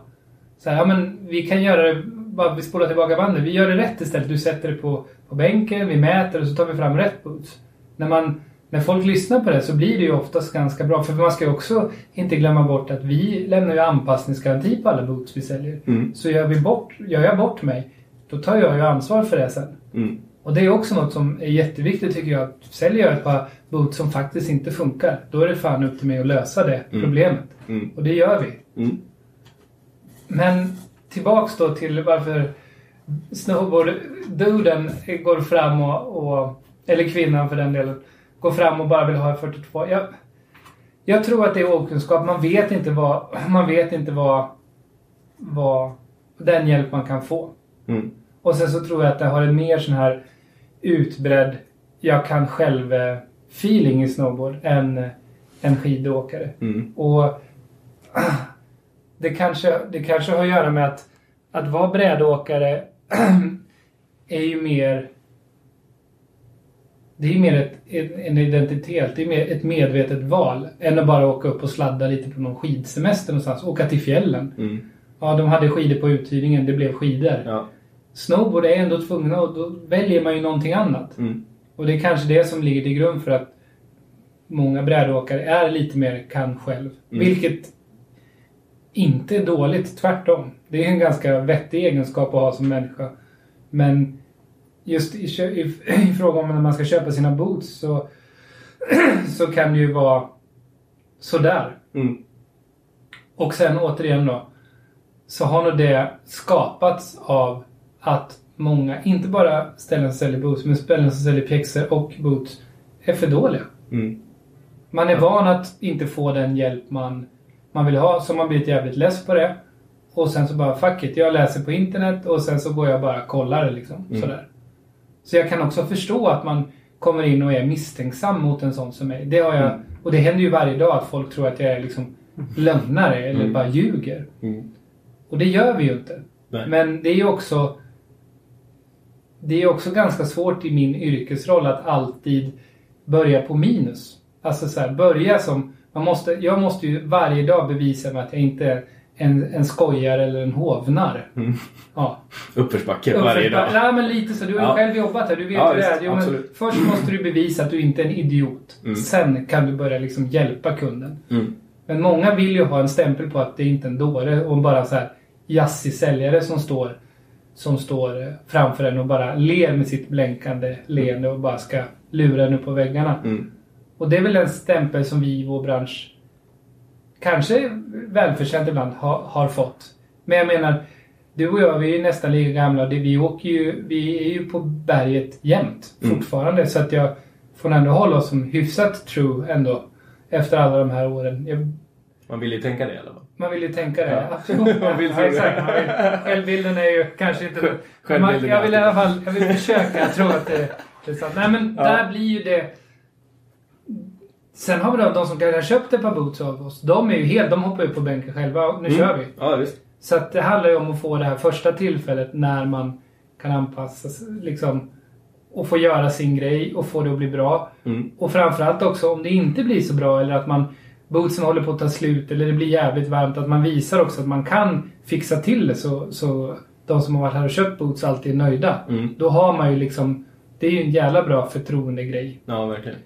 så här, ja men vi kan göra det, bara vi spolar tillbaka bandet. Vi gör det rätt istället. Du sätter det på, på bänken, vi mäter och så tar vi fram rätt boots. När man när folk lyssnar på det så blir det ju oftast ganska bra. För man ska ju också inte glömma bort att vi lämnar ju anpassningsgaranti på alla boots vi säljer. Mm. Så gör, vi bort, gör jag bort mig, då tar jag ju ansvar för det sen. Mm. Och det är också något som är jätteviktigt tycker jag. Att säljer jag ett par boots som faktiskt inte funkar, då är det fan upp till mig att lösa det Mm. problemet. Mm. Och det gör vi. Mm. Men tillbaks då till varför snowboard-duden går fram och, och, eller kvinnan för den delen, går fram och bara vill ha 42. Jag, jag tror att det är okunskap. Man vet inte vad, man vet inte vad, vad den hjälp man kan få. Mm. Och sen så tror jag att det har en mer sån här utbredd jag kan själv feeling i snowboard än en skidåkare. Mm. Och det kanske, det kanske har att göra med att, att vara brädåkare är ju mer det är ju mer ett, en- en identitet, det är mer ett medvetet val än att bara åka upp och sladda lite på någon skidsemester någonstans. Åka till fjällen. Mm. Ja, de hade skidor på uthyrningen, det blev skidor. Ja. Snowboard är ändå tvungna och då väljer man ju någonting annat. Mm. Och det är kanske det som ligger till grund för att många brädåkare är lite mer kan själv. Mm. Vilket inte är dåligt, tvärtom. Det är en ganska vettig egenskap att ha som människa. Men just i, i, i fråga om när man ska köpa sina boots så, så kan det ju vara sådär. Mm. Och sen återigen då. Så har nog det skapats av att många, inte bara ställen som säljer boots, men ställen som säljer pjäxor och boots är för dåliga. Mm. Man är van att inte få den hjälp man, man vill ha, så man blir jävligt less på det. Och sen så bara, fuck it, jag läser på internet och sen så går jag bara och kollar det liksom. Mm. Sådär. Så jag kan också förstå att man kommer in och är misstänksam mot en sån som mig. Det har jag, Mm. och det händer ju varje dag att folk tror att jag är liksom lögnare eller Mm. bara ljuger. Mm. Och det gör vi ju inte. Nej. Men det är ju också Det är också ganska svårt i min yrkesroll att alltid börja på minus. Alltså så här, börja som... Man måste, jag måste ju varje dag bevisa mig att jag inte är en, en skojare eller en hovnar. Mm. Ja. Uppförsbacke varje dag. Ja, men lite så. Du har ju Ja. själv jobbat här. Du vet Ja, hur det är. Jo, men först måste du bevisa att du inte är en idiot. Mm. Sen kan du börja liksom hjälpa kunden. Mm. Men många vill ju ha en stämpel på att det inte är en dåre och bara så här jazzig säljare som står, som står framför en och bara ler med sitt blänkande leende och bara ska lura en upp på väggarna. Mm. Och det är väl en stämpel som vi i vår bransch kanske välförtjänt ibland har, har fått. Men jag menar, Du och jag, vi är nästan lika gamla. Vi åker ju, vi är ju på berget jämt Mm. fortfarande. Så att jag får ändå hålla oss som hyfsat true ändå. Efter alla de här åren. Jag, Man vill ju tänka det i alla fall. man vill ju tänka det. Ja. Absolut. Man vill ja, exakt. Man vill, självbilden är ju kanske inte... Man, jag vill i alla fall jag vill försöka tro att det, det är sant. Nej men Ja. där blir ju det... Sen har vi då de som kanske köpt ett par boots av oss. De är ju helt... De hoppar ju på bänken själva. Nu kör vi. Ja, visst. Så att det handlar ju om att få det här första tillfället när man kan anpassa sig liksom och få göra sin grej och få det att bli bra. Mm. Och framförallt också om det inte blir så bra eller att man bootsen håller på att ta slut eller det blir jävligt varmt att man visar också att man kan fixa till det så, så de som har varit här och köpt boots alltid är nöjda. Mm. Då har man ju liksom det är ju en jävla bra förtroendegrej. Ja, verkligen.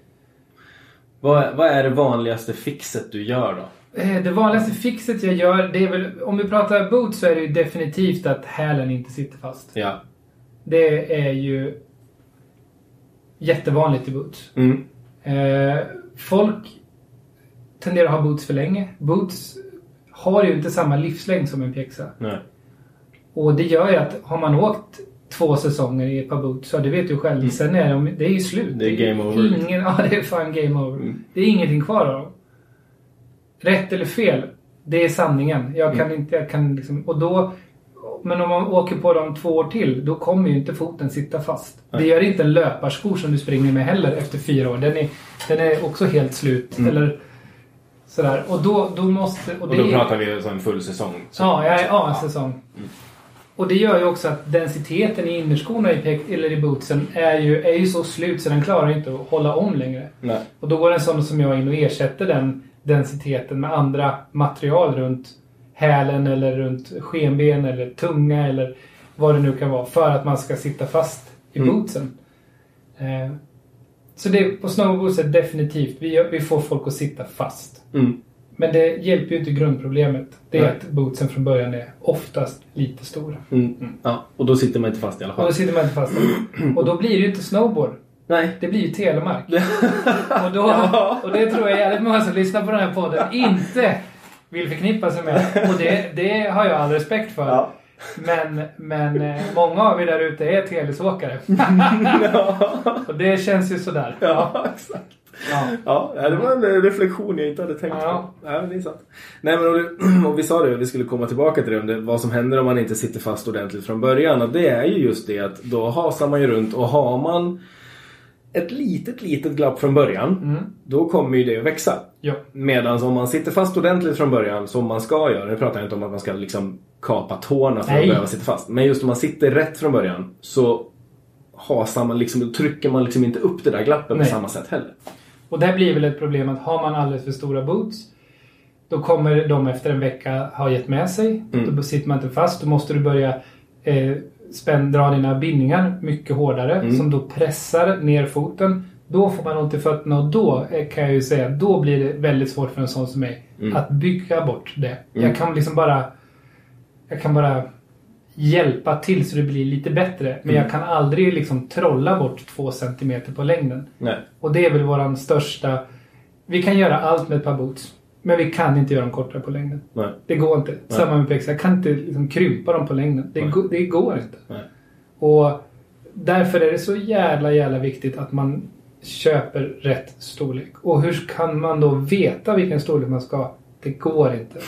Vad, vad är det vanligaste fixet du gör då? Eh, Det vanligaste fixet jag gör, det är väl, om vi pratar boots så är det ju definitivt att hälen inte sitter fast. Ja. Det är ju jättevanligt i boots. Mm. Eh, folk tenderar att ha boots för länge. Boots har ju inte samma livslängd som en pjäxa. Nej. Och det gör ju att har man åkt två säsonger i ett par boots, så det vet du själv, sen är de, det är ju slut. Mm. Det är game over. Ingen, ja, det är fan game over. Mm. Det är ingenting kvar av dem. Rätt eller fel, det är sanningen. Jag kan Mm. inte, jag kan liksom, och då men om man åker på dem två år till, då kommer ju inte foten sitta fast. Nej. Det gör inte en löparsko som du springer med heller efter fyra år. Den är, den är också helt slut. Mm. Eller sådär. Och då, då måste... Och, Och det då är- pratar vi alltså en full säsong. Så- Ja, ja, ja, en säsong. Och det gör ju också att densiteten i innerskorna i eller i bootsen är ju, är ju så slut så den klarar inte att hålla om längre. Nej. Och då går en sån som jag in och ersätter den densiteten med andra material runt hälen eller runt skenben eller tunga eller vad det nu kan vara för att man ska sitta fast i Mm. bootsen. Eh, så det på snowboards är definitivt, vi, vi får folk att sitta fast. Mm. Men det hjälper ju inte grundproblemet. Det är Nej. att bootsen från början är oftast lite stora. Mm. Ja, och då sitter man inte fast i alla Och då fall. sitter man inte fast. Och då blir det ju inte snowboard. Nej. Det blir ju telemark. och, då, Ja. och det tror jag jävligt många som lyssnar på den här podden inte vill förknippa sig med. Och det, det har jag all respekt för. Ja. Men, men eh, många av er där ute är telesåkare. och det känns ju sådär. Ja, exakt. Ja. Ja, det var en reflektion jag inte hade tänkt Ja. på. Ja, det är sant. Nej, men och vi sa det, vi skulle komma tillbaka till det, om det, vad som händer om man inte sitter fast ordentligt från början. Och det är ju just det att då hasar man ju runt och har man ett litet, litet glapp från början, Mm. då kommer ju det att växa. Ja. Medan om man sitter fast ordentligt från början, som man ska göra, nu pratar jag inte om att man ska liksom kapa tårna för Nej. att behöva sitta fast. Men just om man sitter rätt från början så hasar man liksom, då trycker man liksom inte upp det där glappet på Nej. samma sätt heller. Och där blir väl ett problem att har man alldeles för stora boots då kommer de efter en vecka ha gett med sig. Mm. Då sitter man inte fast. Då måste du börja eh, spänn, dra dina bindningar mycket hårdare Mm. som då pressar ner foten. Då får man ont i fötterna och då eh, kan jag ju säga då blir det väldigt svårt för en sån som mig Mm. att bygga bort det. Mm. Jag kan liksom bara jag kan bara hjälpa till så det blir lite bättre. Men Mm. jag kan aldrig liksom trolla bort två centimeter på längden. Nej. Och det är väl våran största... Vi kan göra allt med ett par boots. Men vi kan inte göra dem kortare på längden. Nej. Det går inte. Samma med pexar. Jag kan inte liksom krympa dem på längden. Det, Nej. det går inte. Nej. Och därför är det så jävla, jävla viktigt att man köper rätt storlek. Och hur kan man då veta vilken storlek man ska ha? Det går inte.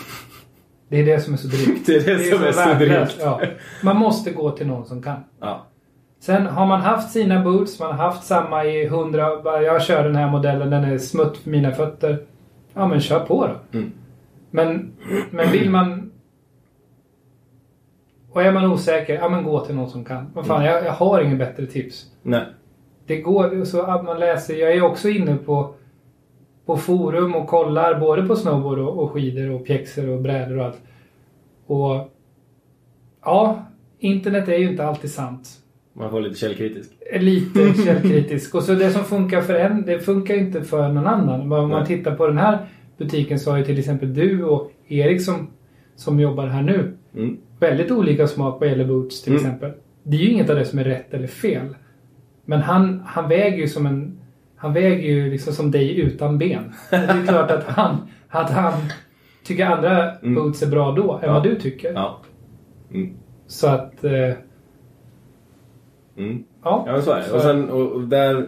Det är det som är så drygt. Det är det som är så drygt. Ja. Man måste gå till någon som kan. Ja. Sen har man haft sina boots, man har haft samma i hundra... Jag kör den här modellen, den är smutt för mina fötter. Ja men kör på då. Mm. Men, men vill man... Och är man osäker, ja men gå till någon som kan. Vad fan, jag, jag har ingen bättre tips. Nej. Det går så att man läser. Jag är också inne på, på forum och kollar både på snowboard och, och skidor och pjäxor och brädor och allt. Och ja, internet är ju inte alltid sant. Man får lite källkritisk. Är Lite källkritisk. Och så det som funkar för en, det funkar inte för någon annan. Om man Nej. tittar på den här butiken så har ju till exempel du och Erik som, som jobbar här nu Mm. väldigt olika smak vad gäller boots till Mm. exempel. Det är ju inget av det som är rätt eller fel. Men han, han väger ju som en... Han väger ju liksom som dig utan ben. Det är klart att han, att han tycker andra Mm. boots är bra då än Ja. vad du tycker. Ja. Mm. Så att... Eh, Mm. ja. Ja, så är det. Och, sen, och, där,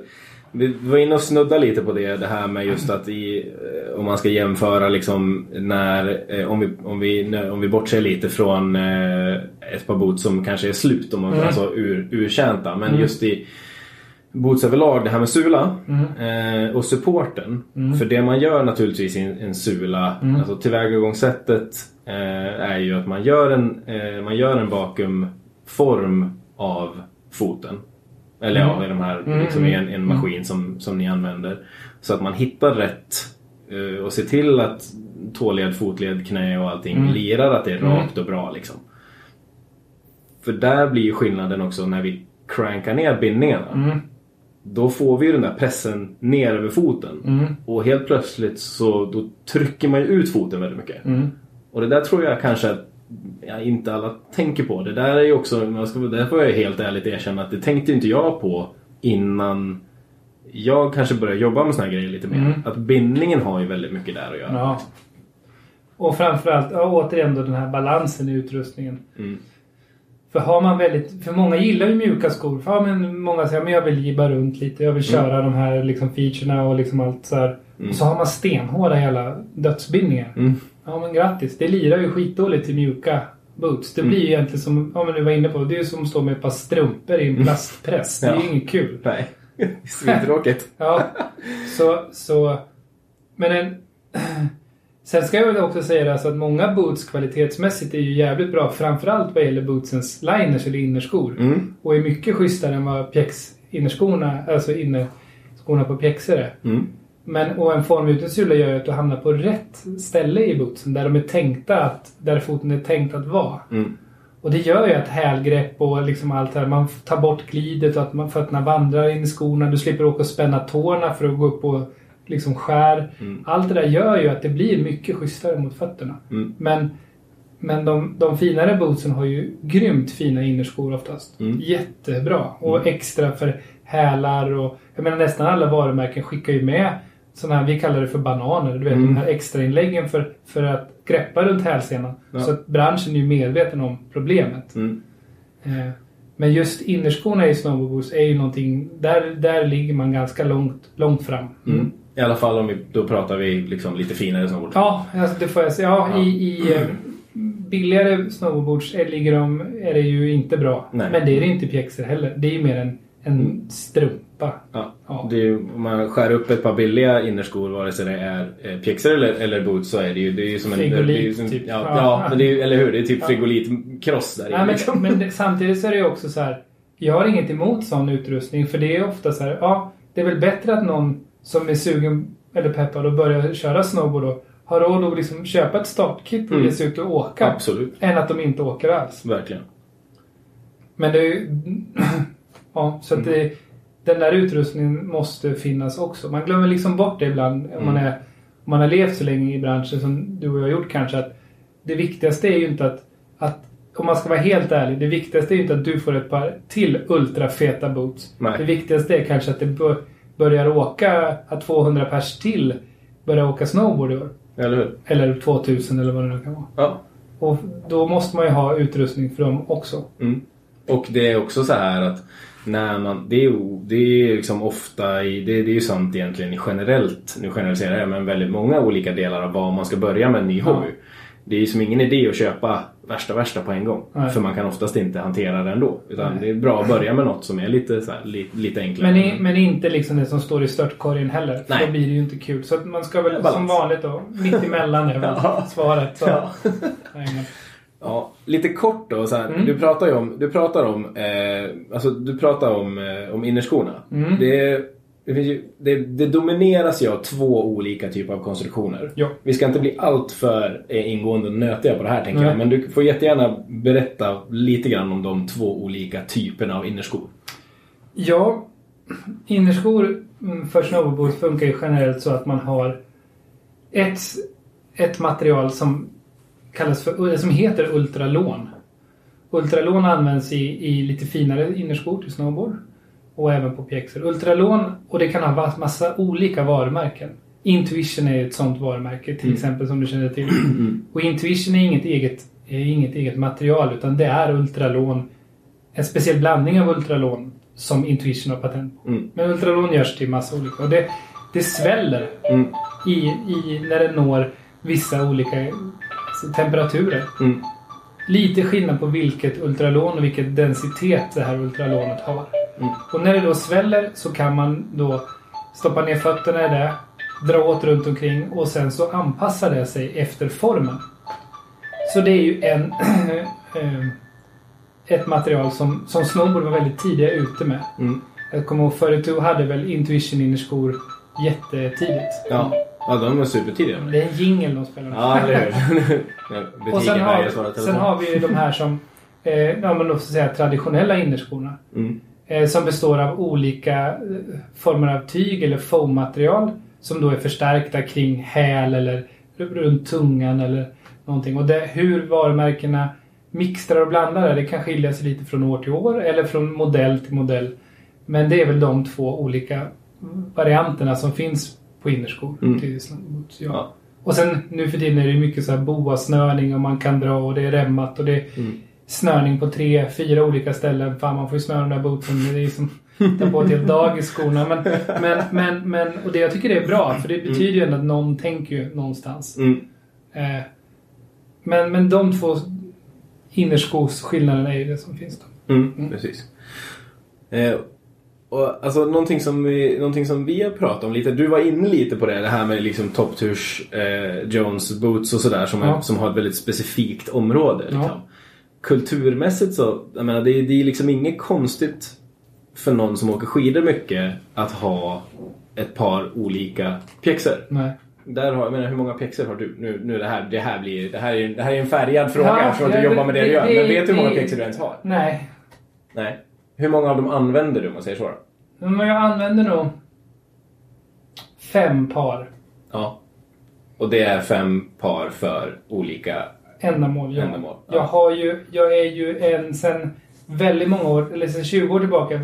vi var inne och snudda lite på det, det här med just att i, eh, om man ska jämföra liksom när, eh, om vi, om vi, om vi bortser lite från eh, ett par boots som kanske är slut, om man, Mm. alltså ur, urtjänta. Men Mm. just i boots överlag, det här med sula Mm. eh, och supporten. Mm. För det man gör naturligtvis i en, en sula, Mm. alltså tillvägagångssättet eh, är ju att man gör en, eh, man gör en vakuumform av foten. Eller ja, Mm. i, de här, Mm, liksom i en, mm, en mm. maskin som, som ni använder. Så att man hittar rätt eh, och ser till att tåled, fotled, knä och allting Mm. lirar att det är Mm. rakt och bra. Liksom. För där blir ju skillnaden också när vi crankar ner bindningarna. Mm. Då får vi ju den där pressen ner över foten. Mm. Och helt plötsligt så då trycker man ju ut foten väldigt mycket. Mm. Och det där tror jag kanske att ja, inte alla tänker på. Det där är ju också, man ska, där får jag helt ärligt erkänna att det tänkte inte jag på innan jag kanske började jobba med såna här grejer lite mer. Mm. Att bindningen har ju väldigt mycket där att göra. Ja. Och framförallt, ja, återigen då den här balansen i utrustningen. Mm. För har man väldigt, för många gillar ju mjuka skor. För ja, men många säger men jag vill gibba runt lite. Jag vill köra de här liksom featurerna och liksom allt så här. Mm. Så har man stenhårda jävla dödsbindningar. Mm. Ja men grattis. Det lirar ju skitdåligt till mjuka boots. Det blir ju egentligen som, ja men du var inne på, det är ju som att stå med ett par strumpor i en plastpress. Det är ju Ja. inget kul. Nej, svittråkigt. Ja, så, så... Men en... Sen ska jag väl också säga alltså att många boots kvalitetsmässigt är ju jävligt bra. Framförallt vad gäller bootsens liners eller innerskor. Mm. Och är mycket schysstare än vad pjäx innerskorna, alltså innerskorna på pjäxor är. Mm. Men, och en formgjuten sula gör ju att du hamnar på rätt ställe i bootsen. Där de är tänkta att, där foten är tänkt att vara. Mm. Och det gör ju att hälgrepp och liksom allt det här, man tar bort glidet och att man, fötterna vandrar in i skorna. Du slipper åka och spänna tårna för att gå upp och liksom skär. Mm. Allt det där gör ju att det blir mycket schysstare mot fötterna. Mm. Men, men de, de finare bootsen har ju grymt fina innerskor oftast. Mm. Jättebra. Och extra för hälar och... Jag menar nästan alla varumärken skickar ju med sådana här, vi kallar det för bananer. Du vet Mm. de här extra inläggen för, för att greppa runt hälsenan. Ja. Så att branschen är ju medveten om problemet. Mm. Eh, Men just innerskorna i snowboardboots är ju någonting, där, där ligger man ganska långt, långt fram. Mm. I alla fall om vi, då pratar vi liksom lite finare snowboard. Ja, alltså det får jag säga. Ja, Ja. I, i eh, billigare snowboards ligger de, är det ju inte bra. Nej. Men det är det inte i pjäxor heller. Det är ju mer en, en strumpa. Ja. Ja. Ju, om man skär upp ett par billiga innerskor vare sig det är eh, pjäxor eller, eller boots så är det ju, det är ju som en... Frigolit, som, typ. Ja, Ja. ja, men det är, ju- eller hur? Det är typ Ja. frigolitkross där. Nej, men, liksom. men det, samtidigt så är det ju också så här. Jag har inget emot sån utrustning för det är ofta så här. Ja, det är väl bättre att någon som är sugen eller peppad och börjar köra snowboard då har råd att liksom köpa ett startkit och Mm. ge sig ut och åka. Absolut. Än att de inte åker alls. Verkligen. Men det är ju... Ja, så att det, den där utrustningen måste finnas också. Man glömmer liksom bort det ibland om man, Mm. är, om man har levt så länge i branschen som du och jag har gjort kanske. Att det viktigaste är ju inte att, att om man ska vara helt ärlig, det viktigaste är ju inte att du får ett par till ultrafeta boots. Nej. Det viktigaste är kanske att det bör, börjar åka, att 200 pers till börjar åka snowboard i år. Eller hur? Eller 2000 eller vad det nu kan vara. Ja. Och då måste man ju ha utrustning för dem också. Mm. Och det är också så här att när man, det är ju det är liksom ofta i, det, det är ju sant egentligen generellt, nu generaliserar jag, men väldigt många olika delar av vad man ska börja med en ny Ja. hobby. Det är ju som ingen idé att köpa värsta värsta på en gång. Nej. För man kan oftast inte hantera det ändå. Utan det är bra att börja med något som är lite, så här, lite, lite enklare. Men, i, men inte liksom det som står i störtkorgen heller. För Nej. då blir det ju inte kul. Så att man ska väl Balans. som vanligt då, mitt emellan är väl Ja. svaret. Så. Ja. Ja, lite kort då. Så här, Mm. Du pratar ju om, du pratar om, eh, alltså, du pratar om, eh, om innerskorna. Mm. Det, det, ju, det, det domineras ju av två olika typer av konstruktioner. Ja. Vi ska inte bli allt för eh, ingående och nötiga på det här tänker Nej. jag. Men du får jättegärna berätta lite grann om de två olika typerna av innerskor. Ja, innerskor mm, för snowboardboots funkar ju generellt så att man har ett, ett material som kallas för, som heter ultralån. Ultralån används i, i lite finare innerskor till snowboard och även på pjäxor. Ultralån, och det kan ha massa olika varumärken. Intuition är ett sånt varumärke till Mm. exempel som du känner till. Och Intuition är inget eget är inget eget material utan det är Ultralon. En speciell blandning av Ultralon som Intuition har patent på. Mm. Men Ultralon görs till massa olika. Och det, det sväller Mm. i, i, när det når vissa olika temperaturer. Mm. Lite skillnad på vilket ultralon och vilket densitet det här ultralonet har. Mm. Och när det då sväller så kan man då stoppa ner fötterna i det, dra åt runt omkring och sen så anpassar det sig efter formen. Så det är ju en eh, ett material som, som snowboard var väldigt tidiga ute med. Mm. Jag kommer ihåg 42 hade väl Intuition innerskor jättetidigt. Ja. ja, de var supertidiga. Det är en jingle de spelar. Ja, eller hur? Och sen har, sen har vi ju de här som eh, ja, men då säga, traditionella innerskorna. Mm. Eh, som består av olika eh, former av tyg eller foammaterial som då är förstärkta kring häl eller runt tungan eller någonting. Och det, hur varumärkena mixtrar och blandar det, det kan skilja sig lite från år till år eller från modell till modell. Men det är väl de två olika varianterna som finns på innerskor Mm. till. Ja. Ja. Och sen nu för tiden är det mycket så här boasnörning och man kan dra och det är remmat och det är Mm. Snörning på tre, fyra olika ställen. Fan, man får ju snöra de där bootsen. Det är som ta på ett helt dag i skorna. Men, men, men, men, och det jag tycker det är bra, för det betyder ju ändå att någon tänker ju någonstans. Mm. Eh, men, men de två innerskosskillnaderna är ju det som finns då. Mm, precis. Eh, och, alltså, någonting, som vi, någonting som vi har pratat om lite. Du var inne lite på det, det här med liksom Topturs, eh, Jones Boots och sådär som, är- Ja. som har ett väldigt specifikt område. Ja. Kulturmässigt så, jag menar det, är- det är liksom inget konstigt för någon som åker skidor mycket att ha ett par olika pjäxor. Nej. Där har, jag menar, hur många pjäxor har du? Nu, nu det, här, det, här blir, det, här är, det här är en färgad fråga Ja, eftersom att du jobbar med det, det- du gör. Men vet du hur många pjäxor du ens har? Nej. Nej. Hur många av dem använder du om man säger så? då? Men jag använder nog fem par Ja. Och det är fem par för olika... ändamål. Ja. Ändamål, ja. Jag, har ju, jag är ju en sen väldigt många år, eller sen 20 år tillbaka, en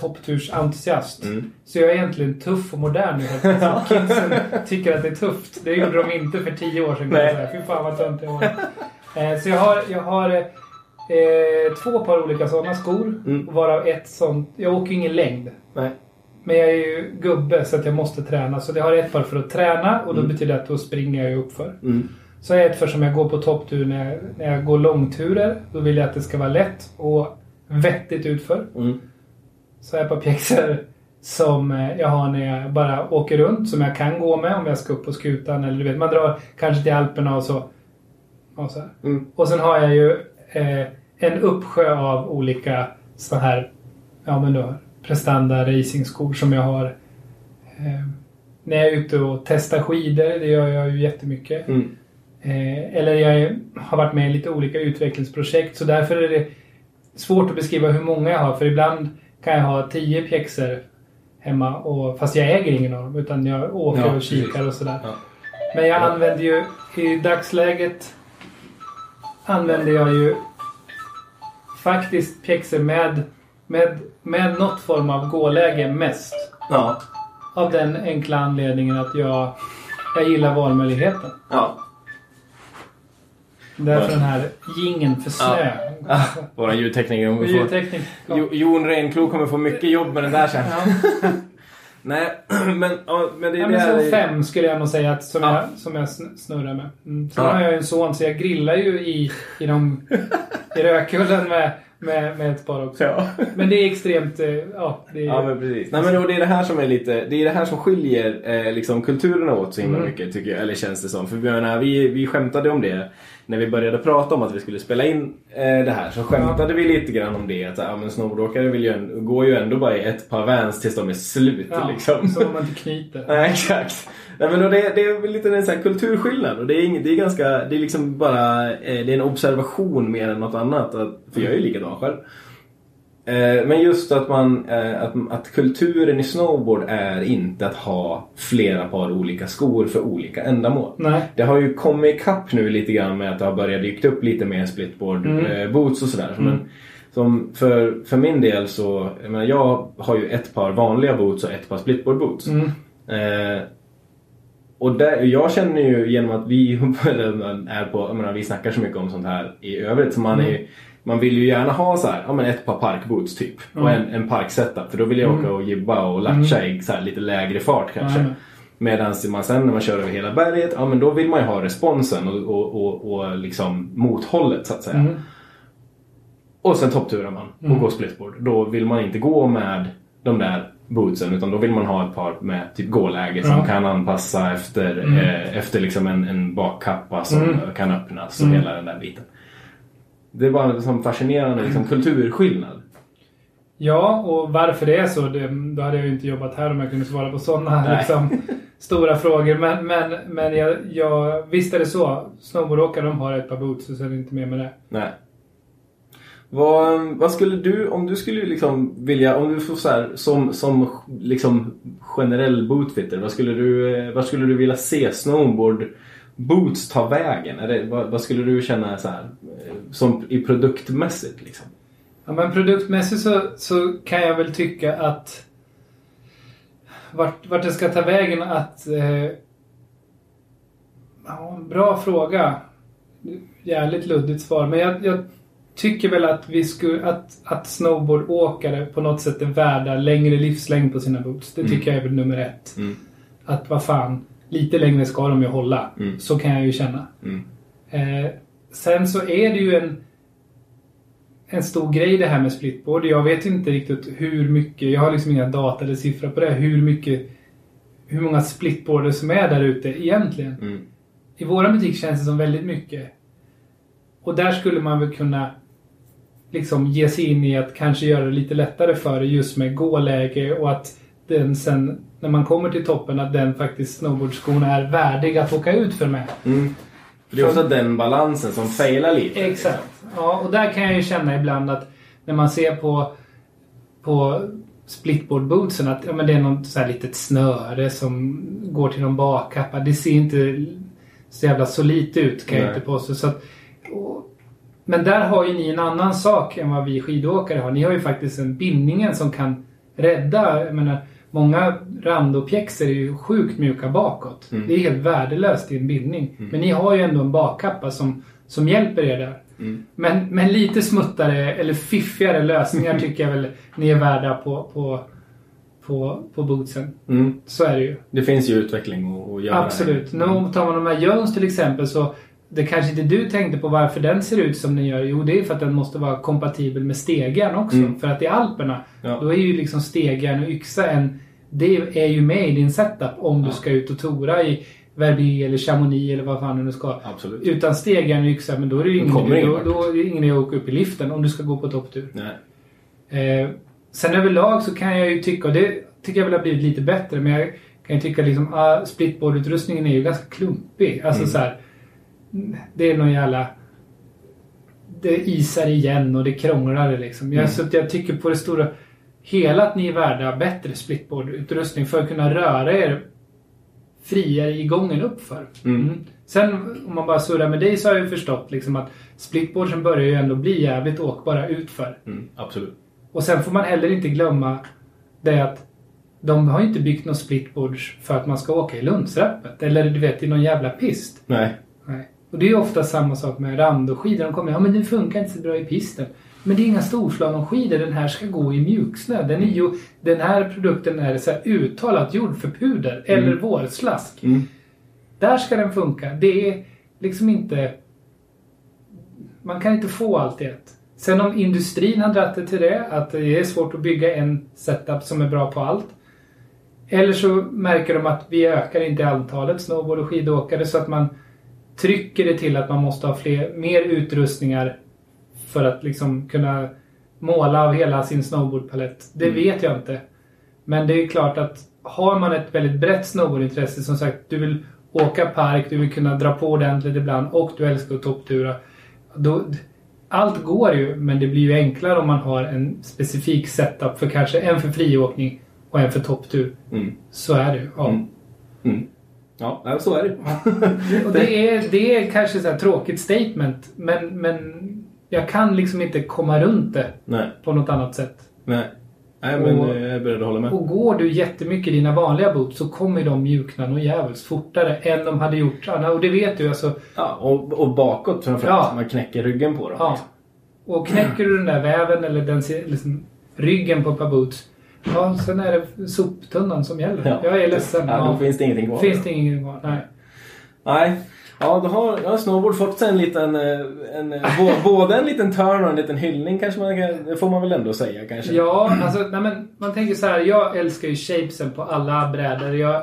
topptursentusiast. Mm. Så jag är egentligen tuff och modern nu. Kidsen tycker att det är tufft. Det gjorde de inte för 10 år sedan. Nej. Fy fan vad tönt jag var. Eh, Så jag har, jag har eh, två par olika sådana skor. Mm. Varav ett sånt. Jag åker ingen längd. Nej. Men jag är ju gubbe så att jag måste träna. Så jag har ett par för att träna och då Mm. betyder det att då springer jag ju uppför. Mm. Så jag ett för som jag går på topptur när jag, när jag går långturer. Då vill jag att det ska vara lätt och vettigt utför. Mm. Så har jag par pjäxor som eh, jag har när jag bara åker runt. Som jag kan gå med om jag ska upp på skutan. Eller du vet, man drar kanske till Alperna och så. Och, så. Mm. och sen har jag ju eh, en uppsjö av olika så här ja men då prestanda racingskor som jag har. Eh, när jag är ute och testar skidor, det gör jag ju jättemycket. Mm. Eh, eller jag har varit med i lite olika utvecklingsprojekt så därför är det svårt att beskriva hur många jag har. För ibland kan jag ha tio pjäxor hemma och, fast jag äger ingen av dem utan jag åker Ja, och kikar precis. och sådär. Ja. Men jag Ja. använder ju i dagsläget använder jag ju faktiskt pjäxor med, med, med något form av gåläge mest. Ja. Av den enkla anledningen att jag, jag gillar valmöjligheten. Ja. Därför Ja. den här gingen för snö. Ah, Våra ljudtekniker få... Ljudteknik. Ja. Jo- Jon Reinklo kommer få mycket jobb med den där sen. Ja. Nej, men, ja, men det, Ja, det men är... fem skulle jag nog säga att som, Ja. jag, som jag sn- snurrar med. Mm. Sen Ja. har jag ju en son så jag grillar ju i, i, de, i rökkullen med, med, med ett par också. Ja. Men det är extremt... eh, Ja, det är, Ja men precis. Nej men det är det här som är lite, det är det här som skiljer eh, liksom kulturerna åt så himla Mm. mycket tycker jag, eller känns det som. För vi, menar, vi, vi skämtade om det när vi började prata om att vi skulle spela in eh, det här. Så skämtade vi lite grann om det att ja, men snowboardåkare vill ju, en- går ju ändå bara i ett par Vans tills de är slut ja, liksom. Så man inte knyter. Nej, exakt. Nej, men då det, det är lite en sån kulturskillnad och det är, inget, det är ganska, det är liksom bara, eh, det är en observation mer än något annat. Att, för jag är ju likadan själv. Eh, men just att man, eh, att, att kulturen i snowboard är inte att ha flera par olika skor för olika ändamål. Nej. Det har ju kommit ikapp nu lite grann med att det har börjat dykt upp lite mer splitboard Mm. eh, boots och sådär. Mm. Men som för, för min del så, jag menar jag har ju ett par vanliga boots och ett par splitboard boots. Mm. Eh, och där, jag känner ju genom att vi är på, jag menar, vi snackar så mycket om sånt här i övrigt så man, är, man vill ju gärna ha så här, ja, men ett par parkboots typ och en, en parksetup för då vill jag åka och jibba och latcha i så här, lite lägre fart kanske. Mm. Medan man sen när man kör över hela berget, ja men då vill man ju ha responsen och, och, och, och liksom mothållet så att säga. Mm. Och sen toppturar man och går splitboard. Då vill man inte gå med de där bootsen utan då vill man ha ett par med typ gåläge som Ja. kan anpassa efter, Mm. eh, efter liksom en, en bakkappa som Mm. kan öppnas och Mm. hela den där biten. Det är bara en sån fascinerande liksom, kulturskillnad. Ja, och varför det är så, det, då hade jag ju inte jobbat här om jag kunde svara på sådana liksom, stora frågor. Men, men, men jag, jag, visst är det så. Snowboardåkare de har ett par boots och sen är det inte mer med det. Nej. Vad, vad skulle du, om du skulle liksom vilja, om du får så här, som, som liksom generell bootfitter, vad skulle du, vad skulle du vilja se snowboard boots ta vägen? Det, vad, vad skulle du känna så här, som i produktmässigt liksom? Ja, men produktmässigt så, så kan jag väl tycka att vart, vart det ska ta vägen att... Eh, ja, bra fråga. Jävligt luddigt svar. Men jag, jag tycker väl att vi skulle, att, att snowboardåkare på något sätt är värda längre livslängd på sina boots. Det tycker jag är väl nummer ett. Mm. Att vad fan, lite längre ska de ju hålla. Mm. Så kan jag ju känna. Mm. Eh, sen så är det ju en, en stor grej det här med splitboard. Jag vet inte riktigt hur mycket, jag har liksom inga data eller siffror på det, hur mycket hur många splitboarder som är där ute egentligen. Mm. I våra butik känns det som väldigt mycket. Och där skulle man väl kunna liksom ge sig in i att kanske göra det lite lättare för det just med gåläge och att den sen när man kommer till toppen att den faktiskt snowboardskorna är värdig att åka ut för med. Mm. För det är ofta den balansen som failar lite. Exakt. Ja, och där kan jag ju känna ibland att när man ser på, på splitboard-bootsen att ja, men det är något så här litet snöre som går till de bakkappar. Det ser inte så jävla solitt ut kan jag Nej. inte påstå. Så att, och, men där har ju ni en annan sak än vad vi skidåkare har. Ni har ju faktiskt en bindningen som kan rädda. Jag menar, många randopjäxor är ju sjukt mjuka bakåt. Mm. Det är helt värdelöst i en bindning. Men ni har ju ändå en bakkappa som, som hjälper er där. Mm. Men, men lite smuttare eller fiffigare lösningar tycker jag väl ni är värda på, på, på, på bootsen. Mm. Så är det ju. Det finns ju utveckling att göra. Absolut. Nu Mm. tar man de här Jones till exempel så det kanske inte du tänkte på varför den ser ut som den gör. Jo, det är för att den måste vara kompatibel med stegjärn också. Mm. För att i Alperna, Ja. då är ju liksom stegjärn och yxa en... Det är ju med i din setup om du Ja. ska ut och tora i Verbier eller Chamonix eller vad fan du nu ska. Absolut. Utan stegjärn och yxa, men då är det ju ingen, kommer ingen då, då ingen idé att åka upp i liften om du ska gå på topptur. Nej. Eh, sen överlag så kan jag ju tycka, och det tycker jag väl har blivit lite bättre, men jag kan ju tycka liksom ah, splitboard-utrustningen är ju ganska klumpig. Alltså Mm. så här, Det är någon jävla... Det isar igen och det krånglar liksom. Jag, Mm. Så jag tycker på det stora hela att ni är värda bättre splitboard-utrustning för att kunna röra er friare i gången uppför. Mm. Sen om man bara surrar med dig så har jag ju förstått liksom att splitboardsen börjar ju ändå bli jävligt åkbara utför. Mm. Absolut. Och sen får man heller inte glömma det att de har ju inte byggt något splitboards för att man ska åka i Lundsrappet. Eller du vet, i någon jävla pist. Nej. Nej. Och det är ju ofta samma sak med randoskidor. De kommer ja men den funkar inte så bra i pisten. Men det är inga storslalomskidor. Den här ska gå i mjuksnö. Den, är ju, den här produkten är så här uttalat gjord för puder eller Mm. vårslask. Mm. Där ska den funka. Det är liksom inte... Man kan inte få allt i ett. Sen om industrin har dragit det till det, att det är svårt att bygga en setup som är bra på allt. Eller så märker de att vi ökar inte antalet snowboard och skidåkare så att man trycker det till att man måste ha fler, mer utrustningar för att liksom kunna måla av hela sin snowboardpalett. Det Mm. vet jag inte. Men det är klart att har man ett väldigt brett snowboardintresse, som sagt, du vill åka park, du vill kunna dra på ordentligt ibland och du älskar att topptura. Då, allt går ju, men det blir ju enklare om man har en specifik setup för kanske en för friåkning och en för topptur. Mm. Så är det. Ja. Mm. Mm. Ja, så är det. Och det är, det är kanske här tråkigt statement, men, men jag kan liksom inte komma runt det Nej. på något annat sätt. Nej. Nej, men Och- jag är beredd att hålla med. Och går du jättemycket i dina vanliga boots så kommer de mjukna nog jävligt fortare än de hade gjort annars. Och det vet du alltså. Ja, och, och bakåt framförallt. Ja. Man knäcker ryggen på dem. Ja. liksom. Och knäcker du den där väven eller den liksom, ryggen på ett par boots. Ja, sen är det soptunnan som gäller. Ja. Jag är ledsen. Ja, då Ja, finns det ingenting kvar. finns det ingen kvar. Nej. Nej. Ja, då har, då har snowboard fått sig en liten... eh, En, eh, både en liten turn och en liten hyllning kanske man kan, Det får man väl ändå säga kanske. Ja, alltså nej men, man tänker så här. Jag älskar ju shapesen på alla brädor. Jag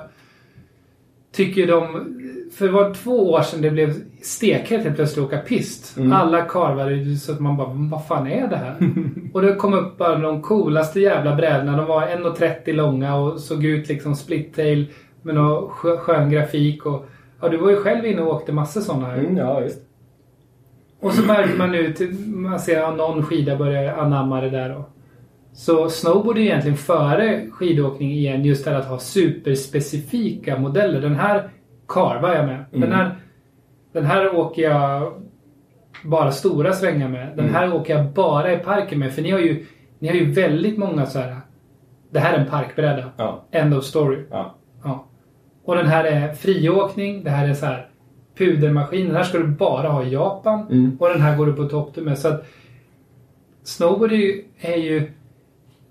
tycker de... För det var två år sedan det blev stekhet helt plötsligt att åka pist. Mm. Alla karvade så att man bara, vad fan är det här? och det kom upp bara de coolaste jävla brädorna. De var 1,30 långa och såg ut liksom split-tail med någon skö- skön grafik. Och, ja, du var ju själv inne och åkte massor sådana. Mm, ja, visst. Och så märker man nu, man ser att någon skida börjar anamma det där då. Så snowboard är egentligen före skidåkning igen just det att ha superspecifika modeller. Den här karvar jag med. Den, Mm. här, den här åker jag bara stora svängar med. Den Mm. här åker jag bara i parken med. För ni har ju, ni har ju väldigt många så här. Det här är en parkbräda. Ja. End of story. Ja. Och den här är friåkning. Det här är så här pudermaskin. Den här ska du bara ha i Japan. Mm. Och den här går du på topp med. Så att snowboard är ju, är ju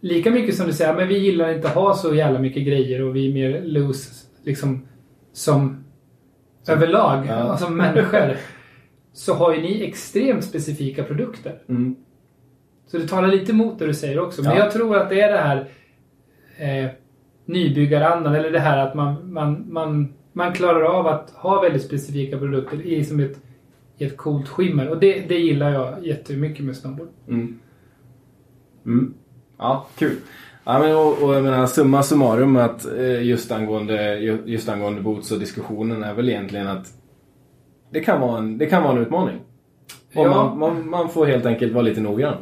lika mycket som du säger, men vi gillar inte att ha så jävla mycket grejer och vi är mer loose liksom som överlag, Ja. alltså människor. så har ju ni extremt specifika produkter. Mm. Så det talar lite emot det du säger också. Men Ja. jag tror att det är det här eh, nybyggarandan, eller det här att man, man, man, man klarar av att ha väldigt specifika produkter i, som ett, i ett coolt skimmer. Och det, det gillar jag jättemycket med snowboard. Mm. Mm. Ja, kul. Ja, men och, och jag menar summa summarum att eh, just angående, ju- just angående boots och diskussionen är väl egentligen att det kan vara en, det kan vara en utmaning. Och Ja. man, man, man får helt enkelt vara lite noggrann.